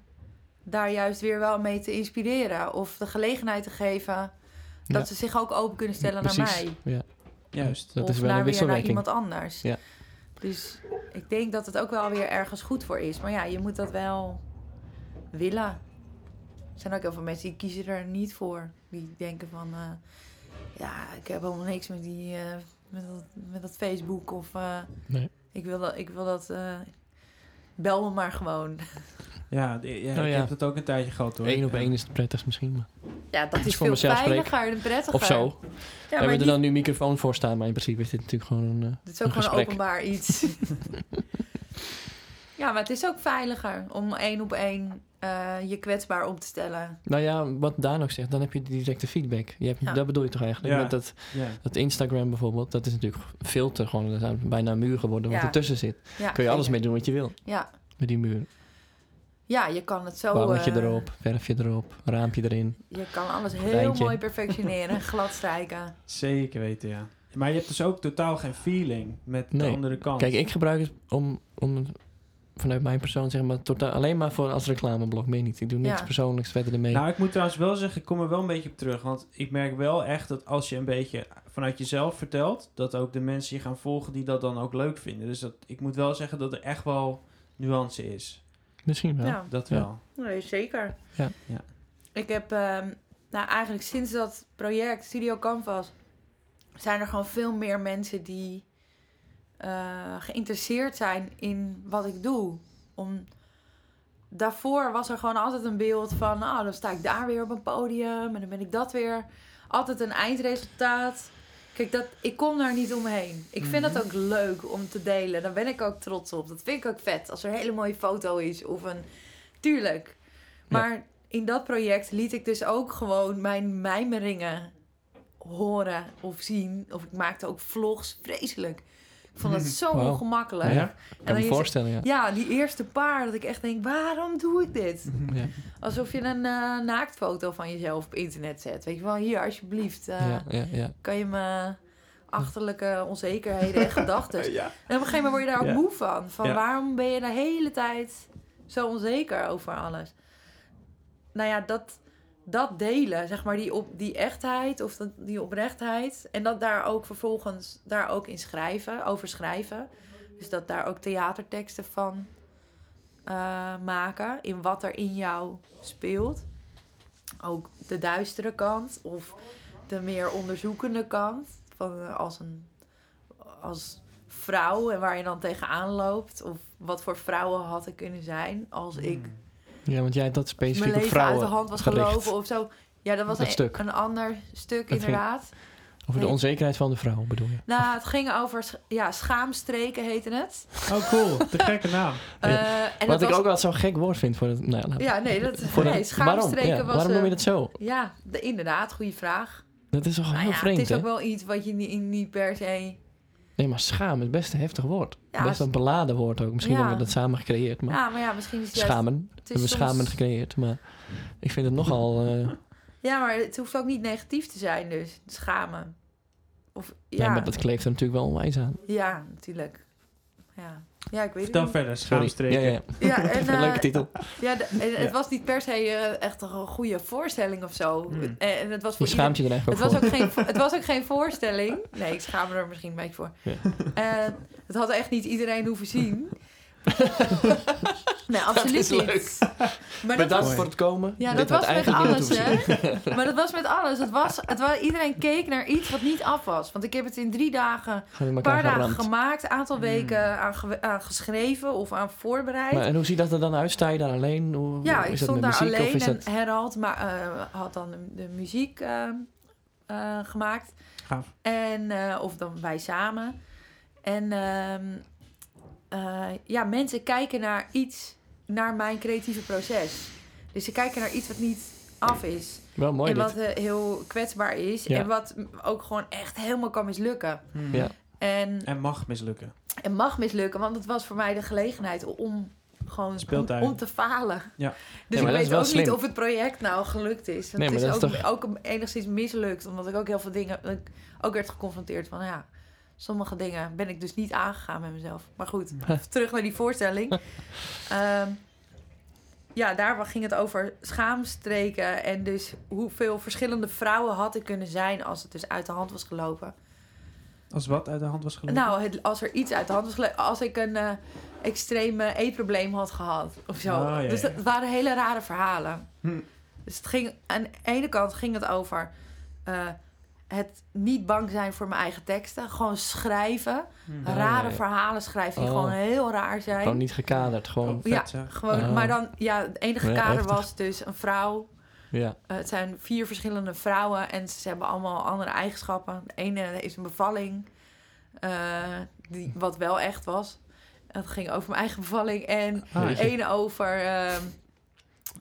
Speaker 1: daar juist weer wel mee te inspireren of de gelegenheid te geven dat
Speaker 3: Ja.
Speaker 1: ze zich ook open kunnen stellen naar mij
Speaker 3: Ja,
Speaker 2: Juist.
Speaker 3: dat
Speaker 1: of
Speaker 3: is wel
Speaker 1: naar
Speaker 3: een
Speaker 1: weer naar iemand anders.
Speaker 3: Ja.
Speaker 1: Dus ik denk dat het ook wel weer ergens goed voor is. Maar ja, je moet dat wel willen. Er zijn ook heel veel mensen die kiezen er niet voor. Die denken van, eh, ja, ik heb helemaal niks met die, eh, met, dat, met dat Facebook of eh,
Speaker 3: Nee.
Speaker 1: ik wil dat, ik wil dat, eh, bel me maar gewoon.
Speaker 2: Ja, ja,
Speaker 3: Oh,
Speaker 2: ik heb dat ook een tijdje gehad hoor.
Speaker 3: Eén op één is het prettigst misschien. Maar.
Speaker 1: Ja, dat is veel veiliger en prettiger.
Speaker 3: Of zo.
Speaker 1: Ja,
Speaker 3: Hebben we er dan nu microfoon voor staan, maar in principe is dit natuurlijk gewoon een, eh,
Speaker 1: Het is ook
Speaker 3: een
Speaker 1: gewoon
Speaker 3: gesprek.
Speaker 1: openbaar iets. ja, maar het is ook veiliger om één op één eh, je kwetsbaar op te stellen.
Speaker 3: Nou ja, wat Daan ook zegt, dan heb je directe feedback. Je hebt,
Speaker 1: Ja.
Speaker 3: Dat bedoel je toch eigenlijk?
Speaker 2: Ja.
Speaker 3: Met dat,
Speaker 2: Ja.
Speaker 3: dat Instagram bijvoorbeeld, dat is natuurlijk filter. Gewoon, dat is bijna een muur geworden wat
Speaker 1: Ja.
Speaker 3: ertussen zit.
Speaker 1: Ja,
Speaker 3: Kun je alles mee doen wat je wil
Speaker 1: Ja.
Speaker 3: met die muur.
Speaker 1: Ja, je kan het zo...
Speaker 3: Bouwtje
Speaker 1: eh,
Speaker 3: erop, verfje erop, raampje erin.
Speaker 1: Je kan alles heel mooi perfectioneren, glad strijken.
Speaker 2: Zeker weten, ja. Maar je hebt dus ook totaal geen feeling met de andere kant.
Speaker 3: Kijk, ik gebruik het om, om vanuit mijn persoon zeg maar, totaal, alleen maar voor als reclameblok, meer niet. Ik doe niks
Speaker 1: Ja.
Speaker 3: persoonlijks verder ermee.
Speaker 2: Nou, ik moet trouwens wel zeggen, ik kom er wel een beetje op terug. Want ik merk wel echt dat als je een beetje vanuit jezelf vertelt, dat ook de mensen je gaan volgen die dat dan ook leuk vinden. Dus dat, ik moet wel zeggen dat er echt wel nuance is.
Speaker 3: Misschien wel.
Speaker 1: Ja,
Speaker 2: Dat
Speaker 3: Ja.
Speaker 2: wel.
Speaker 1: nee, zeker.
Speaker 3: Ja.
Speaker 2: Ja.
Speaker 1: Ik heb, ehm, nou eigenlijk sinds dat project Studio Canvas, zijn er gewoon veel meer mensen die eh, geïnteresseerd zijn in wat ik doe. Om, daarvoor was er gewoon altijd een beeld van, nou, dan sta ik daar weer op een podium en dan ben ik dat weer. Altijd een eindresultaat. Kijk, dat, ik kom daar niet omheen. Ik vind
Speaker 2: Mhm.
Speaker 1: dat ook leuk om te delen. Daar ben ik ook trots op. Dat vind ik ook vet. Als er een hele mooie foto is of een... Tuurlijk. Maar in dat project liet ik dus ook gewoon mijn mijmeringen horen of zien. Of ik maakte ook vlogs. Vreselijk. Ik vond dat zo
Speaker 3: Wauw.
Speaker 1: ongemakkelijk.
Speaker 3: Ja,
Speaker 1: En
Speaker 3: kan me
Speaker 1: je-
Speaker 3: voorstellen, ja.
Speaker 1: Ja, die eerste paar dat ik echt denk, waarom doe ik dit?
Speaker 3: ja.
Speaker 1: Alsof je een eh, naaktfoto van jezelf op internet zet. Weet je wel, hier alsjeblieft. eh. Kan je me achterlijke onzekerheden en gedachten.
Speaker 2: Ja.
Speaker 1: En op een gegeven moment word je daar ook moe van. Van waarom ben je de hele tijd zo onzeker over alles? Nou ja, dat, dat delen, zeg maar, die, op, die echtheid of die oprechtheid. En dat daar ook vervolgens daar ook in schrijven, over schrijven. Dus dat daar ook theaterteksten van eh, maken. In wat er in jou speelt. Ook de duistere kant of de meer onderzoekende kant. Van, eh, als een als vrouw en waar je dan tegenaan loopt. Of wat voor vrouwen had ik kunnen zijn als ik
Speaker 2: Hmm.
Speaker 3: Ja, want jij dat
Speaker 1: mijn
Speaker 3: specifiek op
Speaker 1: leven
Speaker 3: vrouwen
Speaker 1: uit de hand was
Speaker 3: gericht.
Speaker 1: gelopen of zo. Ja, dat was
Speaker 3: Dat
Speaker 1: een,
Speaker 3: stuk.
Speaker 1: een ander stuk inderdaad.
Speaker 3: Over de onzekerheid van de vrouw, bedoel je?
Speaker 1: Nou, het ging over sch- ja, schaamstreken heette het.
Speaker 2: Oh, cool. De gekke naam.
Speaker 3: Ja.
Speaker 1: Eh, en
Speaker 3: Wat
Speaker 1: dat
Speaker 3: ik
Speaker 1: was,
Speaker 3: ook wel zo'n gek woord vind voor het... Nou,
Speaker 1: Ja, nee, dat,
Speaker 3: voor
Speaker 1: nee schaamstreken
Speaker 3: waarom? Ja,
Speaker 1: was...
Speaker 3: waarom noem je
Speaker 1: eh,
Speaker 3: dat zo?
Speaker 1: Ja, de, inderdaad, goede vraag.
Speaker 3: Dat is toch
Speaker 1: Nou
Speaker 3: heel
Speaker 1: ja,
Speaker 3: vreemd,
Speaker 1: het is
Speaker 3: hè?
Speaker 1: ook wel iets wat je niet, niet per se...
Speaker 3: Nee, maar schaam is best een heftig woord.
Speaker 1: Ja,
Speaker 3: best een beladen woord ook. Misschien
Speaker 1: Ja.
Speaker 3: hebben we dat samen gecreëerd, maar...
Speaker 1: Ja, maar ja, misschien is het juist...
Speaker 3: Schamen.
Speaker 1: Het
Speaker 3: We hebben
Speaker 1: soms-
Speaker 3: schamen gecreëerd, maar... Ik vind het nogal... eh,
Speaker 1: Ja, maar het hoeft ook niet negatief te zijn dus. Schamen. Of, ja,
Speaker 3: ja. maar dat kleeft er natuurlijk wel onwijs aan.
Speaker 1: ja, natuurlijk. Ja. Ja, ik weet
Speaker 2: Vertel
Speaker 1: het niet.
Speaker 2: verder. Schaamstreken.
Speaker 3: Ja, ja.
Speaker 1: Ja, en,
Speaker 3: Een leuke
Speaker 1: eh,
Speaker 3: titel.
Speaker 1: Ja, de- en het
Speaker 2: Ja.
Speaker 1: was niet per se eh, echt een goede voorstelling of zo.
Speaker 2: Hmm.
Speaker 1: En, en het was
Speaker 3: Je
Speaker 1: voor
Speaker 3: schaamt je er
Speaker 1: het
Speaker 3: ook
Speaker 1: was,
Speaker 3: voor.
Speaker 1: ook geen, het was ook geen voorstelling. Nee, ik schaam me er misschien een beetje voor.
Speaker 3: Ja.
Speaker 1: Eh, het had echt niet iedereen hoeven zien. nee, absoluut
Speaker 3: is
Speaker 1: niet.
Speaker 3: leuk.
Speaker 1: Maar dat
Speaker 3: Bedankt
Speaker 1: was,
Speaker 3: voor het komen.
Speaker 1: ja,
Speaker 3: Dit
Speaker 1: dat was met alles, hè? Maar dat was met alles. Het was, het was, iedereen keek naar iets wat niet af was. Want ik heb het in drie dagen, een paar dagen
Speaker 3: geramd.
Speaker 1: gemaakt, een aantal
Speaker 2: Hmm.
Speaker 1: weken aan, ge- aan geschreven of aan voorbereid.
Speaker 3: Maar, en hoe ziet dat er dan uit? Sta je daar alleen? Hoe,
Speaker 1: Ja,
Speaker 3: hoe
Speaker 1: ik
Speaker 3: is dat
Speaker 1: stond
Speaker 3: met
Speaker 1: daar
Speaker 3: muziek,
Speaker 1: alleen en
Speaker 3: dat...
Speaker 1: Herald maar, eh, had dan de, de muziek eh, eh, gemaakt.
Speaker 2: Gaaf.
Speaker 1: En, eh, of dan wij samen. En eh, ja, mensen kijken naar iets, naar mijn creatieve proces. Dus ze kijken naar iets wat niet af is.
Speaker 3: Wel mooi
Speaker 1: en wat eh, heel kwetsbaar is.
Speaker 3: Ja.
Speaker 1: En wat ook gewoon echt helemaal kan mislukken.
Speaker 2: Hmm.
Speaker 3: Ja.
Speaker 1: En,
Speaker 2: En mag mislukken.
Speaker 1: en mag mislukken, want het was voor mij de gelegenheid om gewoon om,
Speaker 2: Speeltuin.
Speaker 1: om te falen.
Speaker 2: Ja.
Speaker 1: Dus ik weet ook niet of het project nou gelukt is. Want
Speaker 3: Nee,
Speaker 1: het is,
Speaker 3: dat
Speaker 1: ook,
Speaker 3: is
Speaker 1: ook enigszins mislukt, omdat ik ook heel veel dingen ik ook werd geconfronteerd van ja, sommige dingen ben ik dus niet aangegaan met mezelf. Maar goed, terug naar die voorstelling. Ehm, ja, daar ging het over schaamstreken en dus hoeveel verschillende vrouwen had ik kunnen zijn als het dus uit de hand was gelopen.
Speaker 2: Als wat uit de hand was gelopen?
Speaker 1: Nou, het, als er iets uit de hand was gelopen, als ik een eh extreem eetprobleem had gehad of zo.
Speaker 2: Oh, ja,
Speaker 1: dus dat waren hele rare verhalen.
Speaker 2: Hm.
Speaker 1: Dus het ging, aan de ene kant ging het over eh, het niet bang zijn voor mijn eigen teksten. Gewoon schrijven.
Speaker 2: Hmm.
Speaker 3: Ah,
Speaker 1: rare verhalen schrijven die
Speaker 3: Oh.
Speaker 1: gewoon heel raar zijn.
Speaker 3: Gewoon niet gekaderd, gewoon...
Speaker 2: Oh, vet,
Speaker 1: ja, gewoon,
Speaker 3: Oh.
Speaker 1: maar dan, ja, het enige
Speaker 3: Ja,
Speaker 1: kader
Speaker 3: heftig.
Speaker 1: was dus een vrouw.
Speaker 3: Ja.
Speaker 1: Eh, het zijn vier verschillende vrouwen en ze hebben allemaal andere eigenschappen. De ene is een bevalling, eh, die, wat wel echt was. Het ging over mijn eigen bevalling. En
Speaker 2: Ah,
Speaker 1: de ene over, ehm,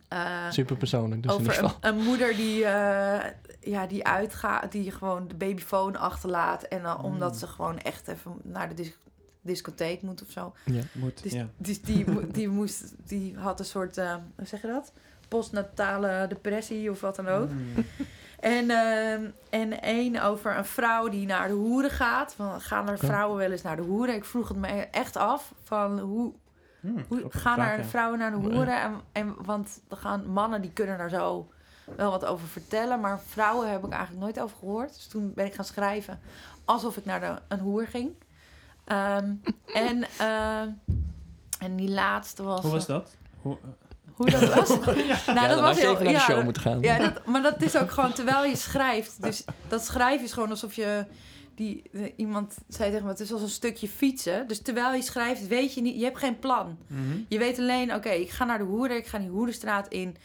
Speaker 1: eh,
Speaker 3: Super persoonlijk, dus in
Speaker 1: over een, een moeder die, eh, ja, die uitgaat, die gewoon de babyfoon achterlaat. En dan, omdat
Speaker 2: Mm.
Speaker 1: ze gewoon echt even naar de dis- discotheek moet of zo.
Speaker 3: Ja.
Speaker 2: Moet,
Speaker 1: Dus,
Speaker 2: ja.
Speaker 1: dus die, die, moest, die had een soort, eh, hoe zeg je dat? Postnatale depressie of wat dan ook.
Speaker 2: Hmm.
Speaker 1: En, ehm, en één over een vrouw die naar de hoeren gaat. Van, gaan er vrouwen wel eens naar de hoeren? Ik vroeg het me echt af. Van hoe,
Speaker 2: Hmm,
Speaker 1: hoe gaan
Speaker 2: vraag,
Speaker 1: er
Speaker 2: ja.
Speaker 1: vrouwen naar de hoeren? En, en, want er gaan mannen die kunnen daar zo wel wat over vertellen. Maar vrouwen heb ik eigenlijk nooit over gehoord. Dus toen ben ik gaan schrijven alsof ik naar de, een hoer ging. Ehm, en, ehm, en die laatste was...
Speaker 2: Hoe was dat? Hoe,
Speaker 1: Hoe dat was? Nou,
Speaker 3: ja,
Speaker 1: dat
Speaker 3: dan
Speaker 1: was heel...
Speaker 3: even naar de show
Speaker 1: dat-
Speaker 3: moeten gaan.
Speaker 1: ja, dat, maar dat is ook gewoon terwijl je schrijft. Dus dat schrijven is gewoon alsof je... Die, eh, iemand zei tegen me, het is als een stukje fietsen. Dus terwijl je schrijft, weet je niet... Je hebt geen plan.
Speaker 2: Mhm.
Speaker 1: Je weet alleen, oké, ik ga naar de hoeren. Ik ga die hoerenstraat in.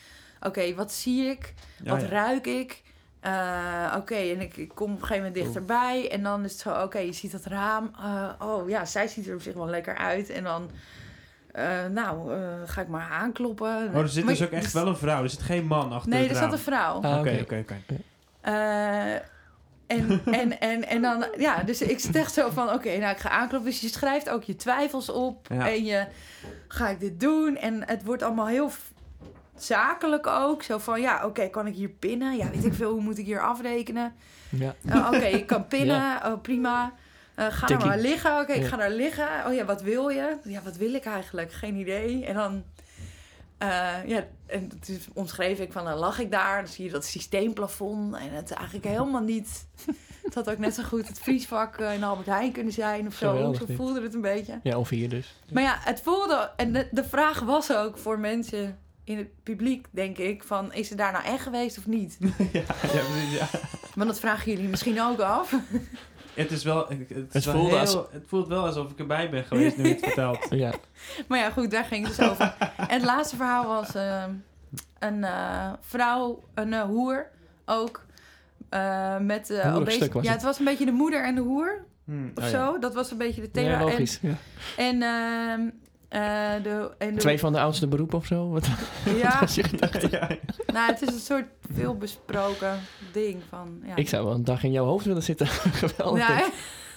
Speaker 1: Oké, wat zie ik?
Speaker 2: Ja,
Speaker 1: wat
Speaker 2: ja.
Speaker 1: ruik ik? Eh, oké, en ik, ik kom op een gegeven moment dichterbij. En dan is het zo, oké, je ziet dat raam. Eh, oh ja, zij ziet er op zich wel lekker uit. En dan... eh, nou, eh, ga ik maar aankloppen.
Speaker 2: Oh, er zit
Speaker 1: Maar
Speaker 2: dus ook echt wel een vrouw. Er zit geen man achter
Speaker 1: Nee, er zat een vrouw.
Speaker 3: Ah,
Speaker 2: Oké,
Speaker 3: oké.
Speaker 2: oké.
Speaker 1: Eh, en, en, en, en dan, ja, dus ik zit echt zo van, oké, nou, ik ga aankloppen. Dus je schrijft ook je twijfels op.
Speaker 2: Ja.
Speaker 1: En je, ga ik dit doen? En het wordt allemaal heel zakelijk ook. Zo van, ja, oké, kan ik hier pinnen? Ja, weet ik veel, hoe moet ik hier afrekenen?
Speaker 3: Ja.
Speaker 1: Eh, oké, ik kan pinnen, oh, prima. Eh, ga
Speaker 3: Tikkie.
Speaker 1: maar liggen. Oké, ik
Speaker 3: Ja.
Speaker 1: ga daar liggen. Oh ja, wat wil je? Ja, wat wil ik eigenlijk? Geen idee. En dan eh, ja, en toen omschreef ik van, dan lag ik daar, dan zie je dat systeemplafond en het eigenlijk helemaal niet. Het had ook net zo goed het vriesvak in Albert Heijn kunnen zijn of zo. Zo voelde het een beetje.
Speaker 3: Ja, of hier dus.
Speaker 1: Maar ja, het voelde, en de, de vraag was ook voor mensen in het publiek, denk ik, van is ze daar nou echt geweest of niet?
Speaker 2: ja, ja, precies, ja.
Speaker 1: Want dat vragen jullie misschien ook af.
Speaker 2: Het is wel... Het, is
Speaker 3: Het
Speaker 2: wel heel-
Speaker 3: als-
Speaker 2: het voelt wel alsof ik erbij ben geweest nu je het vertelt.
Speaker 3: Ja,
Speaker 1: Maar ja, goed, daar ging het dus over. En het laatste verhaal was eh, een eh, vrouw, een eh, hoer ook. eh, met uh, obese-
Speaker 3: stuk was
Speaker 1: Ja,
Speaker 3: het.
Speaker 1: het was een beetje de moeder en de hoer
Speaker 2: Hmm,
Speaker 1: of
Speaker 2: oh ja.
Speaker 1: zo. Dat was een beetje de thema.
Speaker 3: ja
Speaker 1: en
Speaker 3: logisch. Ja.
Speaker 1: en, ehm, eh, de, en de,
Speaker 3: Twee van de oudste beroepen of zo? Wat
Speaker 1: Ja,
Speaker 3: was je gedachte?
Speaker 2: ja,
Speaker 1: nou, het is een soort veelbesproken ding van. Ja,
Speaker 3: Ik zou wel een dag in jouw hoofd willen zitten. Geweldig.
Speaker 1: ja.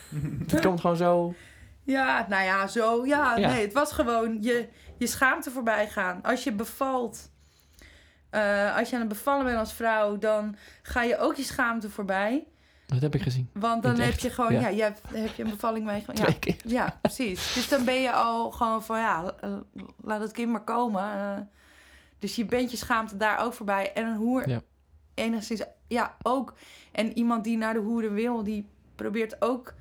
Speaker 3: Het komt gewoon zo...
Speaker 1: ja, nou ja, zo. Ja,
Speaker 3: Ja.
Speaker 1: nee, het was gewoon je, je schaamte voorbij gaan. Als je bevalt, eh, als je aan het bevallen bent als vrouw, dan ga je ook je schaamte voorbij.
Speaker 3: Dat heb ik gezien.
Speaker 1: Want dan heb je gewoon,
Speaker 3: ja.
Speaker 1: ja, je hebt, heb je een bevalling meegemaakt. Ja, ja, precies. Dus dan ben je al gewoon van, ja, laat het kind maar komen. eh. dus je bent je schaamte daar ook voorbij. En een hoer
Speaker 3: Ja.
Speaker 1: enigszins, ja, ook. En iemand die naar de hoeren wil, die probeert ook...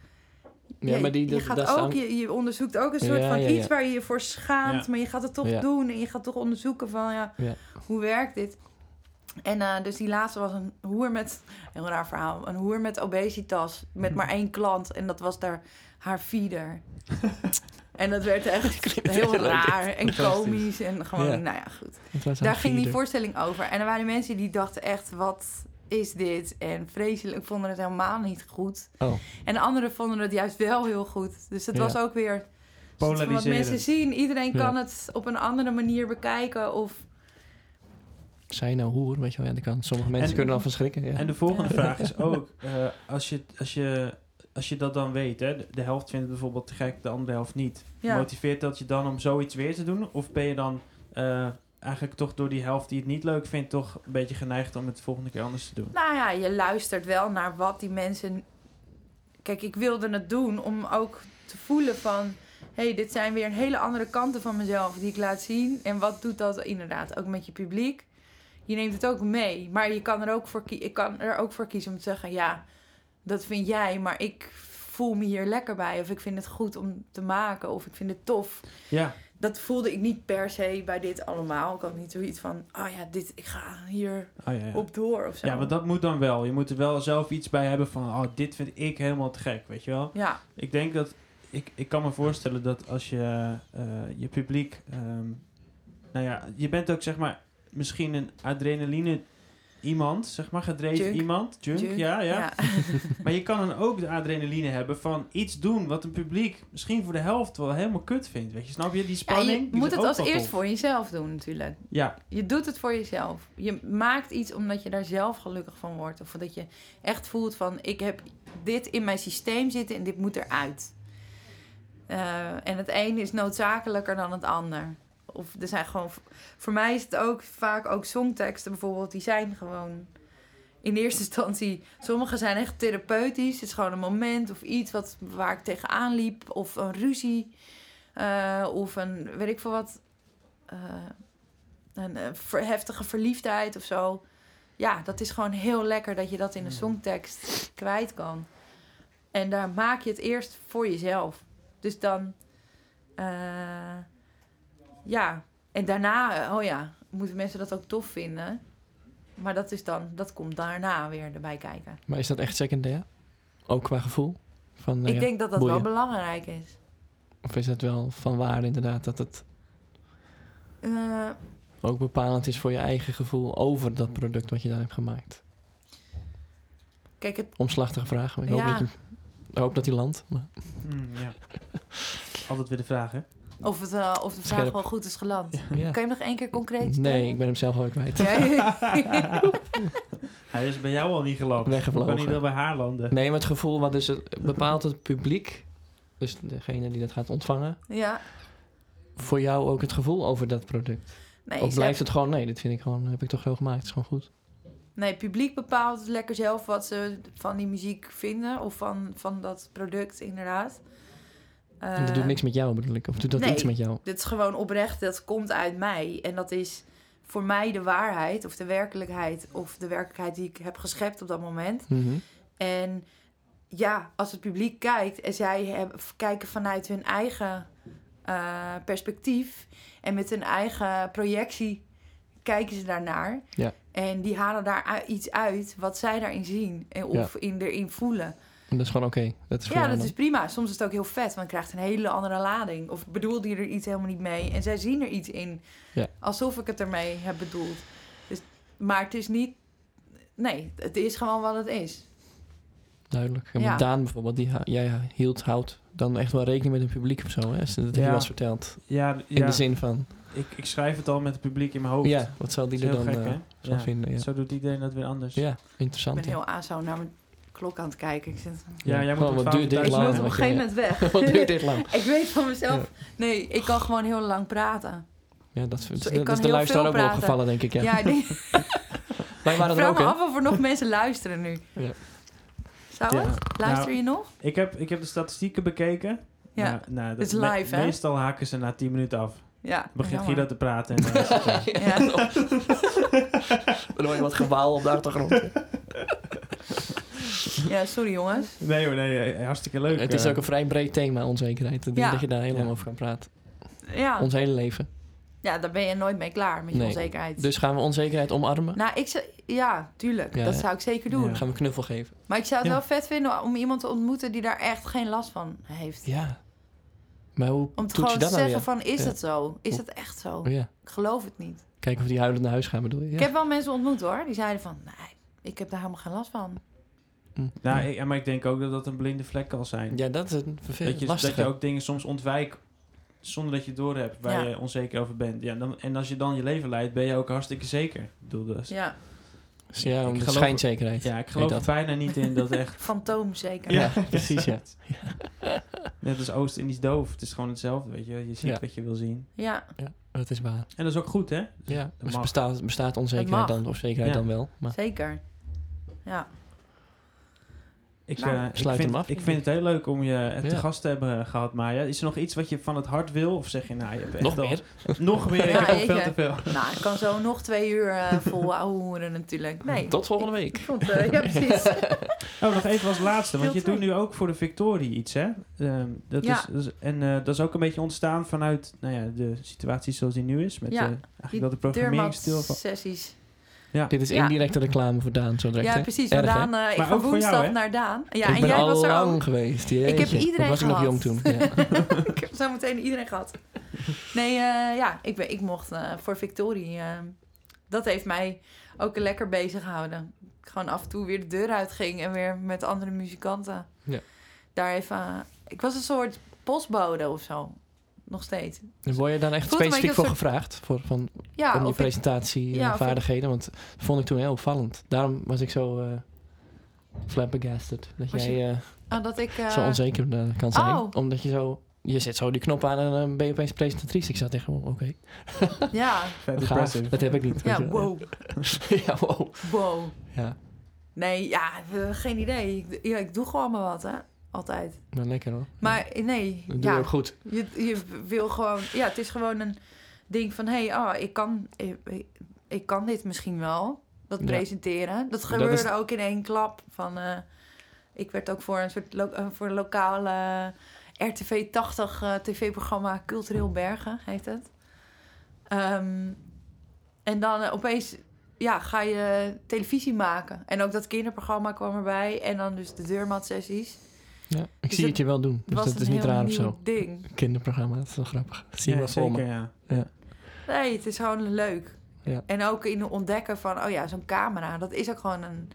Speaker 3: Ja, maar die...
Speaker 1: je,
Speaker 3: dat-
Speaker 1: gaat
Speaker 3: dat
Speaker 1: ook, je, je onderzoekt ook een soort
Speaker 3: Ja,
Speaker 1: van
Speaker 3: ja, ja.
Speaker 1: iets waar je je voor schaamt,
Speaker 2: Ja.
Speaker 1: maar je gaat het toch
Speaker 3: Ja.
Speaker 1: doen en je gaat toch onderzoeken van, ja,
Speaker 3: Ja.
Speaker 1: hoe werkt dit? En eh, dus die laatste was een hoer met, heel raar verhaal, een hoer met obesitas, met maar één klant en dat was daar haar feeder. en dat werd echt heel raar en komisch en gewoon,
Speaker 3: Ja.
Speaker 1: nou ja, goed. Daar ging die voorstelling over. En er waren mensen die dachten echt, wat is dit? En vreselijk, vonden het helemaal niet goed.
Speaker 3: Oh,
Speaker 1: En anderen vonden het juist wel heel goed. Dus het
Speaker 3: Ja.
Speaker 1: was ook weer wat
Speaker 2: Polariserend.
Speaker 1: mensen zien. Iedereen
Speaker 3: Ja.
Speaker 1: kan het op een andere manier bekijken. Of
Speaker 3: zij nou hoer, weet je wel. Ja, dat kan. Sommige mensen
Speaker 2: En-
Speaker 3: kunnen al van schrikken. Ja.
Speaker 2: En de volgende vraag is ook, eh, als, je, als, je, als je dat dan weet, hè, de, de helft vindt het bijvoorbeeld te gek, de andere helft niet.
Speaker 1: ja.
Speaker 2: Motiveert dat je dan om zoiets weer te doen? Of ben je dan eh, eigenlijk toch door die helft die het niet leuk vindt, toch een beetje geneigd om het de volgende keer anders te doen?
Speaker 1: Nou ja, je luistert wel naar wat die mensen. Kijk, ik wilde het doen om ook te voelen van. hé, hey, dit zijn weer een hele andere kanten van mezelf die ik laat zien. En wat doet dat inderdaad ook met je publiek? Je neemt het ook mee, maar je kan er ook voor, ik kan er ook voor kiezen om te zeggen: ja, dat vind jij, maar ik voel me hier lekker bij. Of ik vind het goed om te maken, of ik vind het tof.
Speaker 2: Ja,
Speaker 1: Dat voelde ik niet per se bij dit allemaal. Ik had niet zoiets van: oh ja, dit, ik ga hier
Speaker 2: oh, ja, ja.
Speaker 1: op door of zo.
Speaker 2: ja, maar dat moet dan wel. Je moet er wel zelf iets bij hebben van, oh, dit vind ik helemaal te gek, weet je wel?
Speaker 1: Ja,
Speaker 2: Ik denk dat, ik, ik kan me voorstellen dat als je eh, je publiek, ehm, nou ja, je bent ook zeg maar misschien een adrenaline iemand, zeg maar, gedreven
Speaker 1: Junk.
Speaker 2: iemand. Junk,
Speaker 1: Junk,
Speaker 2: ja, ja,
Speaker 1: ja.
Speaker 2: Maar je kan dan ook de adrenaline hebben van iets doen wat een publiek misschien voor de helft wel helemaal kut vindt. Weet je, snap je? Die
Speaker 1: Ja,
Speaker 2: spanning.
Speaker 1: je
Speaker 2: die
Speaker 1: moet het als eerst voor jezelf doen natuurlijk.
Speaker 2: Ja,
Speaker 1: Je doet het voor jezelf. Je maakt iets omdat je daar zelf gelukkig van wordt. Of dat je echt voelt van ik heb dit in mijn systeem zitten en dit moet eruit. Eh, en het een is noodzakelijker dan het ander. Of er zijn gewoon. Voor mij is het ook vaak ook songteksten bijvoorbeeld, die zijn gewoon in eerste instantie. Sommige zijn echt therapeutisch. Het is gewoon een moment of iets wat, waar ik tegenaan liep. Of een ruzie. eh, of een weet ik veel wat. eh, een heftige verliefdheid of zo. Ja, dat is gewoon heel lekker dat je dat in een
Speaker 2: Mm.
Speaker 1: songtekst kwijt kan. En daar maak je het eerst voor jezelf. Dus dan, eh, ja. En daarna, eh, oh ja, moeten mensen dat ook tof vinden. Maar dat is dan, dat komt daarna weer erbij kijken.
Speaker 3: Maar is dat echt secundair? Ook qua gevoel? Van, nou
Speaker 1: Ik
Speaker 3: ja,
Speaker 1: denk dat dat
Speaker 3: boeien.
Speaker 1: wel belangrijk is.
Speaker 3: Of is het wel van waarde inderdaad dat het
Speaker 1: Eh,
Speaker 3: ook bepalend is voor je eigen gevoel over dat product wat je daar hebt gemaakt?
Speaker 1: kijk, het,
Speaker 3: Omslachtige vraag. maar Ik hoop, dat, je, ik hoop dat die landt. Maar
Speaker 2: Mm, ja. Altijd weer de vraag, hè?
Speaker 1: Of, het, eh, of de vraag
Speaker 3: Scherp.
Speaker 1: wel goed is geland.
Speaker 3: ja.
Speaker 1: Kan je hem nog één keer concreet stellen?
Speaker 3: Nee, ik ben hem zelf al kwijt.
Speaker 1: Ja,
Speaker 2: Hij is bij jou al niet geland.
Speaker 3: Weggevlogen.
Speaker 2: Kan hij wel bij haar landen?
Speaker 3: Nee, maar het gevoel wat dus het, bepaalt het publiek, dus degene die dat gaat ontvangen,
Speaker 1: ja.
Speaker 3: voor jou ook het gevoel over dat product?
Speaker 1: Nee,
Speaker 3: of blijft het gewoon, nee, dit vind ik gewoon, heb ik toch zo gemaakt, het is gewoon goed.
Speaker 1: Nee, het publiek bepaalt lekker zelf wat ze van die muziek vinden. Of van, van dat product, inderdaad.
Speaker 3: En dat doet niks met jou bedoel ik. Of doet dat
Speaker 1: nee.
Speaker 3: iets met jou?
Speaker 1: Dit is gewoon oprecht, dat komt uit mij. En dat is voor mij de waarheid of de werkelijkheid... of de werkelijkheid die ik heb geschept op dat moment.
Speaker 3: Mhm.
Speaker 1: En ja, als het publiek kijkt en zij hebben, kijken vanuit hun eigen eh, perspectief en met hun eigen projectie kijken ze daarnaar.
Speaker 3: Ja.
Speaker 1: En die halen daar iets uit wat zij daarin zien en of in, erin voelen.
Speaker 3: En dat is gewoon oké. Dat is voor
Speaker 1: Ja, dat
Speaker 3: dan.
Speaker 1: is prima. Soms is het ook heel vet, want je krijgt een hele andere lading. Of bedoelde je er iets helemaal niet mee en zij zien er iets in.
Speaker 3: Ja.
Speaker 1: Alsof ik het ermee heb bedoeld. Dus, maar het is niet... Nee, het is gewoon wat het is.
Speaker 3: Duidelijk. En
Speaker 1: Ja.
Speaker 3: met Daan bijvoorbeeld, die jij hield, houdt dan echt wel rekening met het publiek of zo. Hè? Dat heb je
Speaker 2: Ja.
Speaker 3: wel eens verteld.
Speaker 2: Ja,
Speaker 3: In de zin van,
Speaker 2: ik, ik schrijf het al met het publiek in mijn hoofd.
Speaker 3: ja, wat zal die er dan
Speaker 2: gek,
Speaker 3: eh, vinden? Ja,
Speaker 2: Zo doet iedereen dat weer anders.
Speaker 3: ja
Speaker 1: Ik
Speaker 3: interessant.
Speaker 1: ben
Speaker 3: ja.
Speaker 1: heel aan zo naar mijn klok aan het kijken. Ik, zit,
Speaker 2: Ja, jij moet om
Speaker 3: wat
Speaker 2: 12
Speaker 3: duurt dit
Speaker 2: thuis
Speaker 1: ik
Speaker 3: lang?
Speaker 1: moet op een gegeven moment weg.
Speaker 3: Wat duurt dit lang?
Speaker 1: ik weet van mezelf... Nee, ik kan gewoon heel lang praten.
Speaker 3: Ja, dat,
Speaker 1: ik
Speaker 3: dat
Speaker 1: kan
Speaker 3: is de luisteraar ook wel opgevallen, denk ik. Ja.
Speaker 1: Ja, ik denk-
Speaker 3: Wij waren er
Speaker 1: vraag
Speaker 3: ook,
Speaker 1: me af of er nog mensen luisteren nu.
Speaker 3: Ja.
Speaker 1: Zou
Speaker 2: Ja.
Speaker 1: het? Luister
Speaker 2: Nou,
Speaker 1: je nog?
Speaker 2: Ik heb, ik heb de statistieken bekeken.
Speaker 1: Ja.
Speaker 2: Nou, nou, dat-
Speaker 1: Het is live,
Speaker 2: me-
Speaker 1: hè?
Speaker 2: Meestal haken ze na 10 minuten af.
Speaker 1: Ja.
Speaker 2: Dan begint. Guido te praten. En, dan is het,
Speaker 1: Ja.
Speaker 3: Dan hoor je wat gewaal op de achtergrond.
Speaker 1: ja, sorry jongens.
Speaker 2: nee hoor, nee, eh, hartstikke leuk.
Speaker 3: Het is
Speaker 2: eh.
Speaker 3: ook een vrij breed thema, onzekerheid. Ik denk dat je daar heel lang
Speaker 2: Ja.
Speaker 3: over kan praten.
Speaker 1: Ja.
Speaker 3: Ons hele leven.
Speaker 1: ja, daar ben je nooit mee klaar met je
Speaker 3: Nee.
Speaker 1: onzekerheid.
Speaker 3: Dus gaan we onzekerheid omarmen?
Speaker 1: Nou, ik zou... Ja, tuurlijk.
Speaker 3: Ja,
Speaker 1: dat
Speaker 3: ja.
Speaker 1: zou ik zeker doen.
Speaker 2: Ja.
Speaker 3: Gaan we knuffel geven?
Speaker 1: Maar ik zou het
Speaker 2: Ja.
Speaker 1: wel vet vinden om iemand te ontmoeten die daar echt geen last van heeft.
Speaker 3: Ja. Maar hoe
Speaker 1: Om te gewoon
Speaker 3: je
Speaker 1: te
Speaker 3: nou
Speaker 1: zeggen van, is
Speaker 3: Ja.
Speaker 1: het zo? Is het echt zo?
Speaker 3: Oh, ja.
Speaker 1: Ik geloof het niet.
Speaker 3: Kijken of die huilend naar huis gaan, bedoel je? Ja.
Speaker 1: Ik heb wel mensen ontmoet hoor. Die zeiden van, nee, ik heb daar helemaal geen last van.
Speaker 2: Nou, ik, ja, maar ik denk ook dat dat een blinde vlek kan zijn.
Speaker 3: Ja, dat is een
Speaker 2: dat,
Speaker 3: vervelend
Speaker 2: je,
Speaker 3: lastig.
Speaker 2: dat je ook dingen soms ontwijkt zonder dat je het doorhebt waar
Speaker 1: Ja.
Speaker 2: je onzeker over bent. Ja, dan, en als je dan je leven leidt, ben je ook hartstikke zeker. Ik bedoel, dus,
Speaker 1: Ja,
Speaker 3: Ja,
Speaker 2: ik
Speaker 3: om de
Speaker 2: geloof-
Speaker 3: schijnzekerheid.
Speaker 2: ja, ik geloof er
Speaker 3: dat.
Speaker 2: bijna niet in dat echt...
Speaker 1: fantoom zeker.
Speaker 3: Ja, precies, ja.
Speaker 2: Net als Oost-Indisch doof. Het is gewoon hetzelfde, weet je. Je ziet
Speaker 3: Ja.
Speaker 2: wat je wil zien.
Speaker 1: Ja,
Speaker 3: Dat is waar.
Speaker 2: En dat is ook goed, hè?
Speaker 3: Ja, dus
Speaker 2: mag.
Speaker 3: bestaat, bestaat onzekerheid dan, of zekerheid
Speaker 2: Ja.
Speaker 3: dan wel. Maar
Speaker 1: zeker. Ja.
Speaker 2: Ik,
Speaker 1: Nou,
Speaker 2: eh, ik,
Speaker 3: sluit
Speaker 2: vind,
Speaker 3: hem af,
Speaker 2: ik vind het heel leuk om je eh, te
Speaker 3: Ja.
Speaker 2: gast te hebben gehad, Maya. Is er nog iets wat je van het hart wil? Of zeg je, nou, je hebt echt
Speaker 3: nog
Speaker 2: al-
Speaker 3: meer?
Speaker 2: Nog meer?
Speaker 1: Ja,
Speaker 2: ik heb veel te veel.
Speaker 1: Nou, ik kan zo nog twee uur eh vol ouwehoeren natuurlijk. Nee.
Speaker 3: Tot volgende week.
Speaker 1: Ik vond, eh, ja, precies.
Speaker 2: Oh, nog even als laatste. Want je doet nu ook voor de Victorie iets, hè? Ehm, dat
Speaker 1: Ja.
Speaker 2: is, dat en eh, dat is ook een beetje ontstaan vanuit nou ja, de situatie zoals die nu is. Met
Speaker 1: Ja,
Speaker 2: eh, eigenlijk wel de programmering stil van...
Speaker 1: sessies.
Speaker 3: Dit is
Speaker 1: Ja.
Speaker 3: indirecte reclame voor Daan, zo direct.
Speaker 1: Ja, precies.
Speaker 3: Erg?
Speaker 1: Daan, eh, ik
Speaker 2: Maar
Speaker 1: ga
Speaker 2: jou,
Speaker 1: woensdag naar Daan. Ja,
Speaker 3: ik
Speaker 1: en
Speaker 3: ben
Speaker 1: jij
Speaker 3: al
Speaker 1: was er
Speaker 3: lang
Speaker 1: ook.
Speaker 3: geweest.
Speaker 1: Ik heb iedereen
Speaker 3: was ik nog
Speaker 1: gehad.
Speaker 3: jong toen. Ja.
Speaker 1: ik heb zo meteen iedereen gehad. Nee, eh, ja, ik, ben, ik mocht eh, voor Victorie. dat heeft mij ook lekker bezig gehouden. Ik gewoon af en toe weer de deur uitging en weer met andere muzikanten.
Speaker 3: Ja.
Speaker 1: Daar even. ik was een soort postbode of zo. Nog steeds.
Speaker 3: En word je dan echt specifiek voor
Speaker 1: soort-
Speaker 3: gevraagd? Voor, van,
Speaker 1: Ja,
Speaker 3: om je
Speaker 1: of ik,
Speaker 3: presentatie eh,
Speaker 1: ja?
Speaker 3: Want dat vond ik toen heel opvallend. Daarom was ik zo eh flabbergasted. Dat
Speaker 1: Was
Speaker 3: jij eh,
Speaker 1: oh, dat ik. eh,
Speaker 3: zo onzeker kan zijn.
Speaker 1: Oh.
Speaker 3: Omdat je zo... Je zet zo die knop aan en dan ben je opeens presentatrice. Ik zat echt gewoon, oké.
Speaker 1: Ja.
Speaker 3: Dat heb ik niet.
Speaker 1: ja,
Speaker 3: je
Speaker 1: wow.
Speaker 3: ja, wow.
Speaker 1: Wow.
Speaker 3: Ja,
Speaker 1: Nee, ja, geen idee. Ik, ja, ik doe gewoon maar wat, hè. Altijd.
Speaker 3: maar lekker hoor.
Speaker 1: Maar eh, nee.
Speaker 3: Dat doe
Speaker 1: ja,
Speaker 3: je ook goed.
Speaker 1: Je, je wil gewoon... Ja, het is gewoon een ding van... Hé, hey, oh, ik, kan, ik, ik kan dit misschien wel. Dat
Speaker 3: Ja.
Speaker 1: presenteren. Dat
Speaker 3: Dat
Speaker 1: gebeurde
Speaker 3: is-
Speaker 1: ook in één klap. Van, eh, ik werd ook voor een soort lo- eh, voor een lokale RTV 80 eh, tv-programma Cultureel Bergen, heet het. Ehm, en dan eh, opeens ja, ga je televisie maken. En ook dat kinderprogramma kwam erbij. En dan dus de deurmatsessies.
Speaker 3: Ja, ik
Speaker 1: Dus
Speaker 3: zie
Speaker 1: het
Speaker 3: het je wel doen. Dus dat is niet raar of zo.
Speaker 1: ding.
Speaker 3: Kinderprogramma, dat is wel grappig. Dat zie je
Speaker 2: Ja,
Speaker 3: wel
Speaker 2: zeker, ja.
Speaker 1: Nee, het is gewoon leuk.
Speaker 3: Ja.
Speaker 1: En ook in het ontdekken van, oh ja, zo'n camera, dat is ook gewoon een,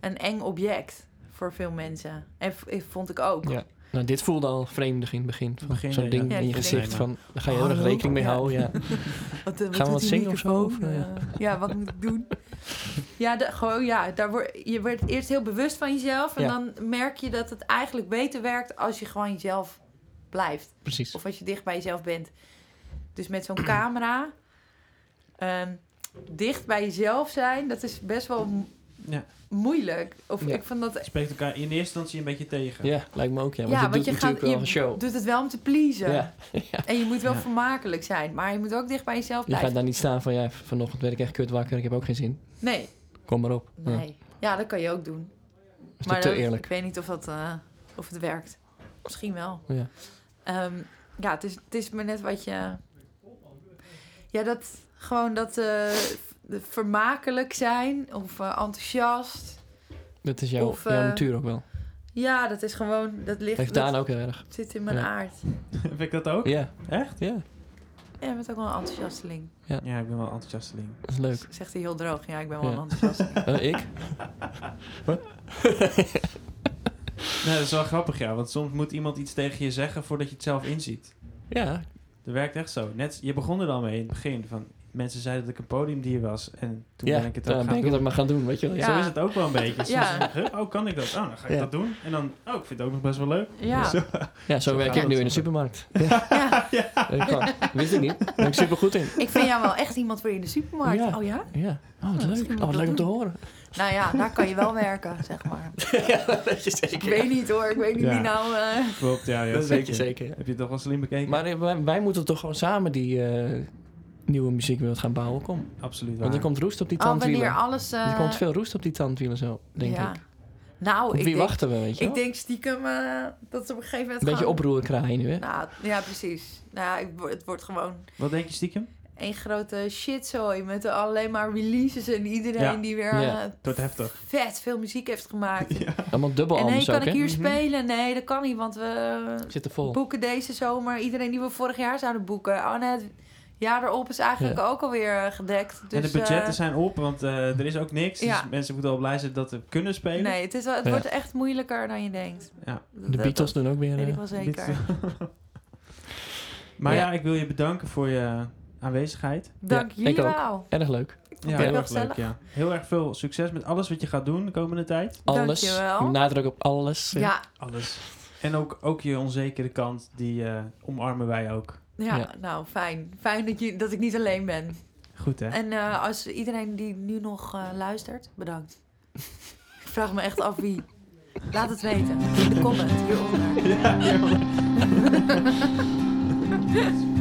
Speaker 1: een eng object voor veel mensen. En vond ik ook.
Speaker 3: Ja. Nou, dit voelde al vreemdig in het begin. Van
Speaker 2: Begin,
Speaker 3: Zo'n ding
Speaker 1: Ja,
Speaker 3: in je gezicht. Van, daar ga je heel erg
Speaker 1: Hallo?
Speaker 3: rekening mee
Speaker 1: Ja.
Speaker 3: houden. Ja.
Speaker 1: Wat, eh,
Speaker 3: we
Speaker 1: doet
Speaker 3: wat zingen of zo, ja?
Speaker 1: Eh, ja, wat moet ik doen? ja, de- gewoon ja, daar word, je wordt eerst heel bewust van jezelf. En
Speaker 3: Ja.
Speaker 1: dan merk je dat het eigenlijk beter werkt als je gewoon jezelf blijft.
Speaker 3: Precies.
Speaker 1: Of als je dicht bij jezelf bent. Dus met zo'n camera, ehm, dicht bij jezelf zijn, dat is best wel
Speaker 2: Ja.
Speaker 1: Moeilijk. Of
Speaker 3: Ja.
Speaker 1: ik vond dat...
Speaker 2: Je spreekt elkaar in eerste instantie een beetje tegen.
Speaker 3: Ja, lijkt me ook, ja. Want
Speaker 1: Ja,
Speaker 3: je
Speaker 1: want
Speaker 3: doet
Speaker 1: je
Speaker 3: natuurlijk
Speaker 1: gaat,
Speaker 3: wel
Speaker 1: je
Speaker 3: een show.
Speaker 1: doet het wel om te pleasen.
Speaker 3: Ja.
Speaker 1: En je moet wel
Speaker 2: Ja.
Speaker 1: vermakelijk zijn. Maar je moet ook dicht bij jezelf
Speaker 3: Je
Speaker 1: blijven.
Speaker 3: gaat daar niet staan van, ja, vanochtend werd ik echt kut wakker, ik heb ook geen zin.
Speaker 1: Nee,
Speaker 3: Kom maar op. Ja,
Speaker 1: nee. Ja, dat kan je ook doen.
Speaker 3: is
Speaker 1: maar
Speaker 3: te
Speaker 1: dat-
Speaker 3: eerlijk.
Speaker 1: ik weet niet of, dat, eh, of het werkt. Misschien wel.
Speaker 3: Ja.
Speaker 1: Ehm, ja, het is, het is maar net wat je... Ja, dat... Gewoon dat... eh, vermakelijk zijn. Of eh, enthousiast.
Speaker 3: Dat is jouw,
Speaker 1: Of,
Speaker 3: jouw
Speaker 1: eh,
Speaker 3: natuur ook wel.
Speaker 1: Ja, dat is gewoon... Dat ligt...
Speaker 3: Heeft Daan ook heel erg.
Speaker 1: zit in mijn
Speaker 3: Ja.
Speaker 1: aard.
Speaker 2: Heb ik dat ook?
Speaker 3: Ja,
Speaker 2: Echt?
Speaker 3: ja,
Speaker 1: Ja, je bent ook wel een enthousiasteling.
Speaker 2: Ja, ik ben wel enthousiasteling.
Speaker 3: dat is leuk.
Speaker 1: Zegt hij heel droog. Ja, ik ben wel
Speaker 3: Ja.
Speaker 1: een enthousiasteling.
Speaker 3: Eh, ik?
Speaker 2: Nee, dat is wel grappig, ja. Want soms moet iemand iets tegen je zeggen voordat je het zelf inziet.
Speaker 3: Ja,
Speaker 2: Dat werkt echt zo. Net, je begon er al mee in het begin. Van, mensen zeiden dat ik een podiumdier was. En toen
Speaker 3: ja
Speaker 2: ben ik het ook
Speaker 3: dan
Speaker 2: gaan
Speaker 3: ben ik het
Speaker 2: doen.
Speaker 3: ook maar gaan doen, weet je wel. Ja.
Speaker 1: Ja.
Speaker 2: Zo is het ook wel een beetje.
Speaker 1: Ja.
Speaker 2: oh, kan ik dat? Oh, dan ga ik
Speaker 3: Ja.
Speaker 2: dat doen. En dan, oh, ik vind het ook nog best wel leuk.
Speaker 1: Ja.
Speaker 2: Zo.
Speaker 3: Ja, zo
Speaker 2: Zo
Speaker 3: werk ik
Speaker 2: het
Speaker 3: nu in de supermarkt.
Speaker 1: ja.
Speaker 3: Kan. Wist ik niet. Daar ben ik super goed in.
Speaker 1: Ik vind jou wel echt iemand voor je in de supermarkt.
Speaker 3: Ja.
Speaker 1: Oh ja?
Speaker 3: Ja. Oh, wat
Speaker 1: Ja,
Speaker 3: leuk. Oh, wat leuk om te horen.
Speaker 1: Nou ja, daar kan je wel werken, zeg maar.
Speaker 3: ja, dat weet je zeker.
Speaker 1: Ik weet niet hoor, ik weet niet
Speaker 2: Ja.
Speaker 1: wie nou... eh,
Speaker 2: Klopt, ja, ja
Speaker 3: Dat weet je
Speaker 2: zeker.
Speaker 3: zeker. ja.
Speaker 2: Heb je het toch wel slim bekeken?
Speaker 3: Maar eh, wij, wij moeten toch gewoon samen die eh, nieuwe muziekwereld gaan bouwen. Kom.
Speaker 2: Absoluut waar.
Speaker 3: Want er komt roest op die
Speaker 1: oh, wanneer
Speaker 3: tandwielen.
Speaker 1: alles... eh,
Speaker 3: Er komt veel roest op die tandwielen zo, denk
Speaker 1: ja.
Speaker 3: ik.
Speaker 1: Nou,
Speaker 3: Op
Speaker 1: ik
Speaker 3: wie
Speaker 1: denk,
Speaker 3: wachten we, weet je
Speaker 1: ik
Speaker 3: wel?
Speaker 1: denk stiekem eh, dat ze op een gegeven moment
Speaker 3: Een beetje
Speaker 1: gaan-
Speaker 3: oproer krijgen nu, hè?
Speaker 1: Nou, ja, precies. Nou, ik, het wordt gewoon
Speaker 2: Wat denk je stiekem?
Speaker 1: één grote shitzooi met alleen maar releases en iedereen
Speaker 2: Ja.
Speaker 1: die weer
Speaker 3: Ja.
Speaker 1: eh,
Speaker 2: Het wordt heftig.
Speaker 1: vet veel muziek heeft gemaakt.
Speaker 2: Ja.
Speaker 3: Allemaal dubbel
Speaker 1: En nee, kan
Speaker 3: ook,
Speaker 1: ik hier
Speaker 2: Mhm.
Speaker 1: spelen? Nee, dat kan niet, want we
Speaker 3: Zitten vol.
Speaker 1: boeken deze zomer iedereen die we vorig jaar zouden boeken. Oh nee, jaar erop is eigenlijk ook alweer eh, gedekt. Dus,
Speaker 2: en de budgetten
Speaker 1: eh,
Speaker 2: zijn op, want eh, er is ook niks.
Speaker 1: Ja.
Speaker 2: Dus mensen moeten al blij zijn dat we kunnen spelen.
Speaker 1: Nee, het, is wel, het
Speaker 3: Ja.
Speaker 1: wordt echt moeilijker dan je denkt.
Speaker 2: Ja.
Speaker 3: De
Speaker 1: dat-
Speaker 3: Beatles doen ook weer...
Speaker 1: weet ik wel zeker.
Speaker 2: maar ja.
Speaker 3: Ja.
Speaker 2: ik wil je bedanken voor je aanwezigheid.
Speaker 1: Dank jullie wel.
Speaker 3: erg leuk.
Speaker 2: Ja, heel erg leuk. Ja. Heel erg veel succes met alles wat je gaat doen de komende tijd.
Speaker 3: Alles.
Speaker 1: Dankjewel.
Speaker 3: Nadruk op alles.
Speaker 1: Ja,
Speaker 2: Alles. En ook, ook je onzekere kant, die eh, omarmen wij ook.
Speaker 1: Ja,
Speaker 3: Ja.
Speaker 1: nou fijn. Fijn dat, je, dat ik niet alleen ben.
Speaker 2: Goed hè?
Speaker 1: En eh, als iedereen die nu nog eh, luistert, bedankt. ik vraag me echt af wie. Laat het weten in de comment hieronder.
Speaker 2: Ja, ja.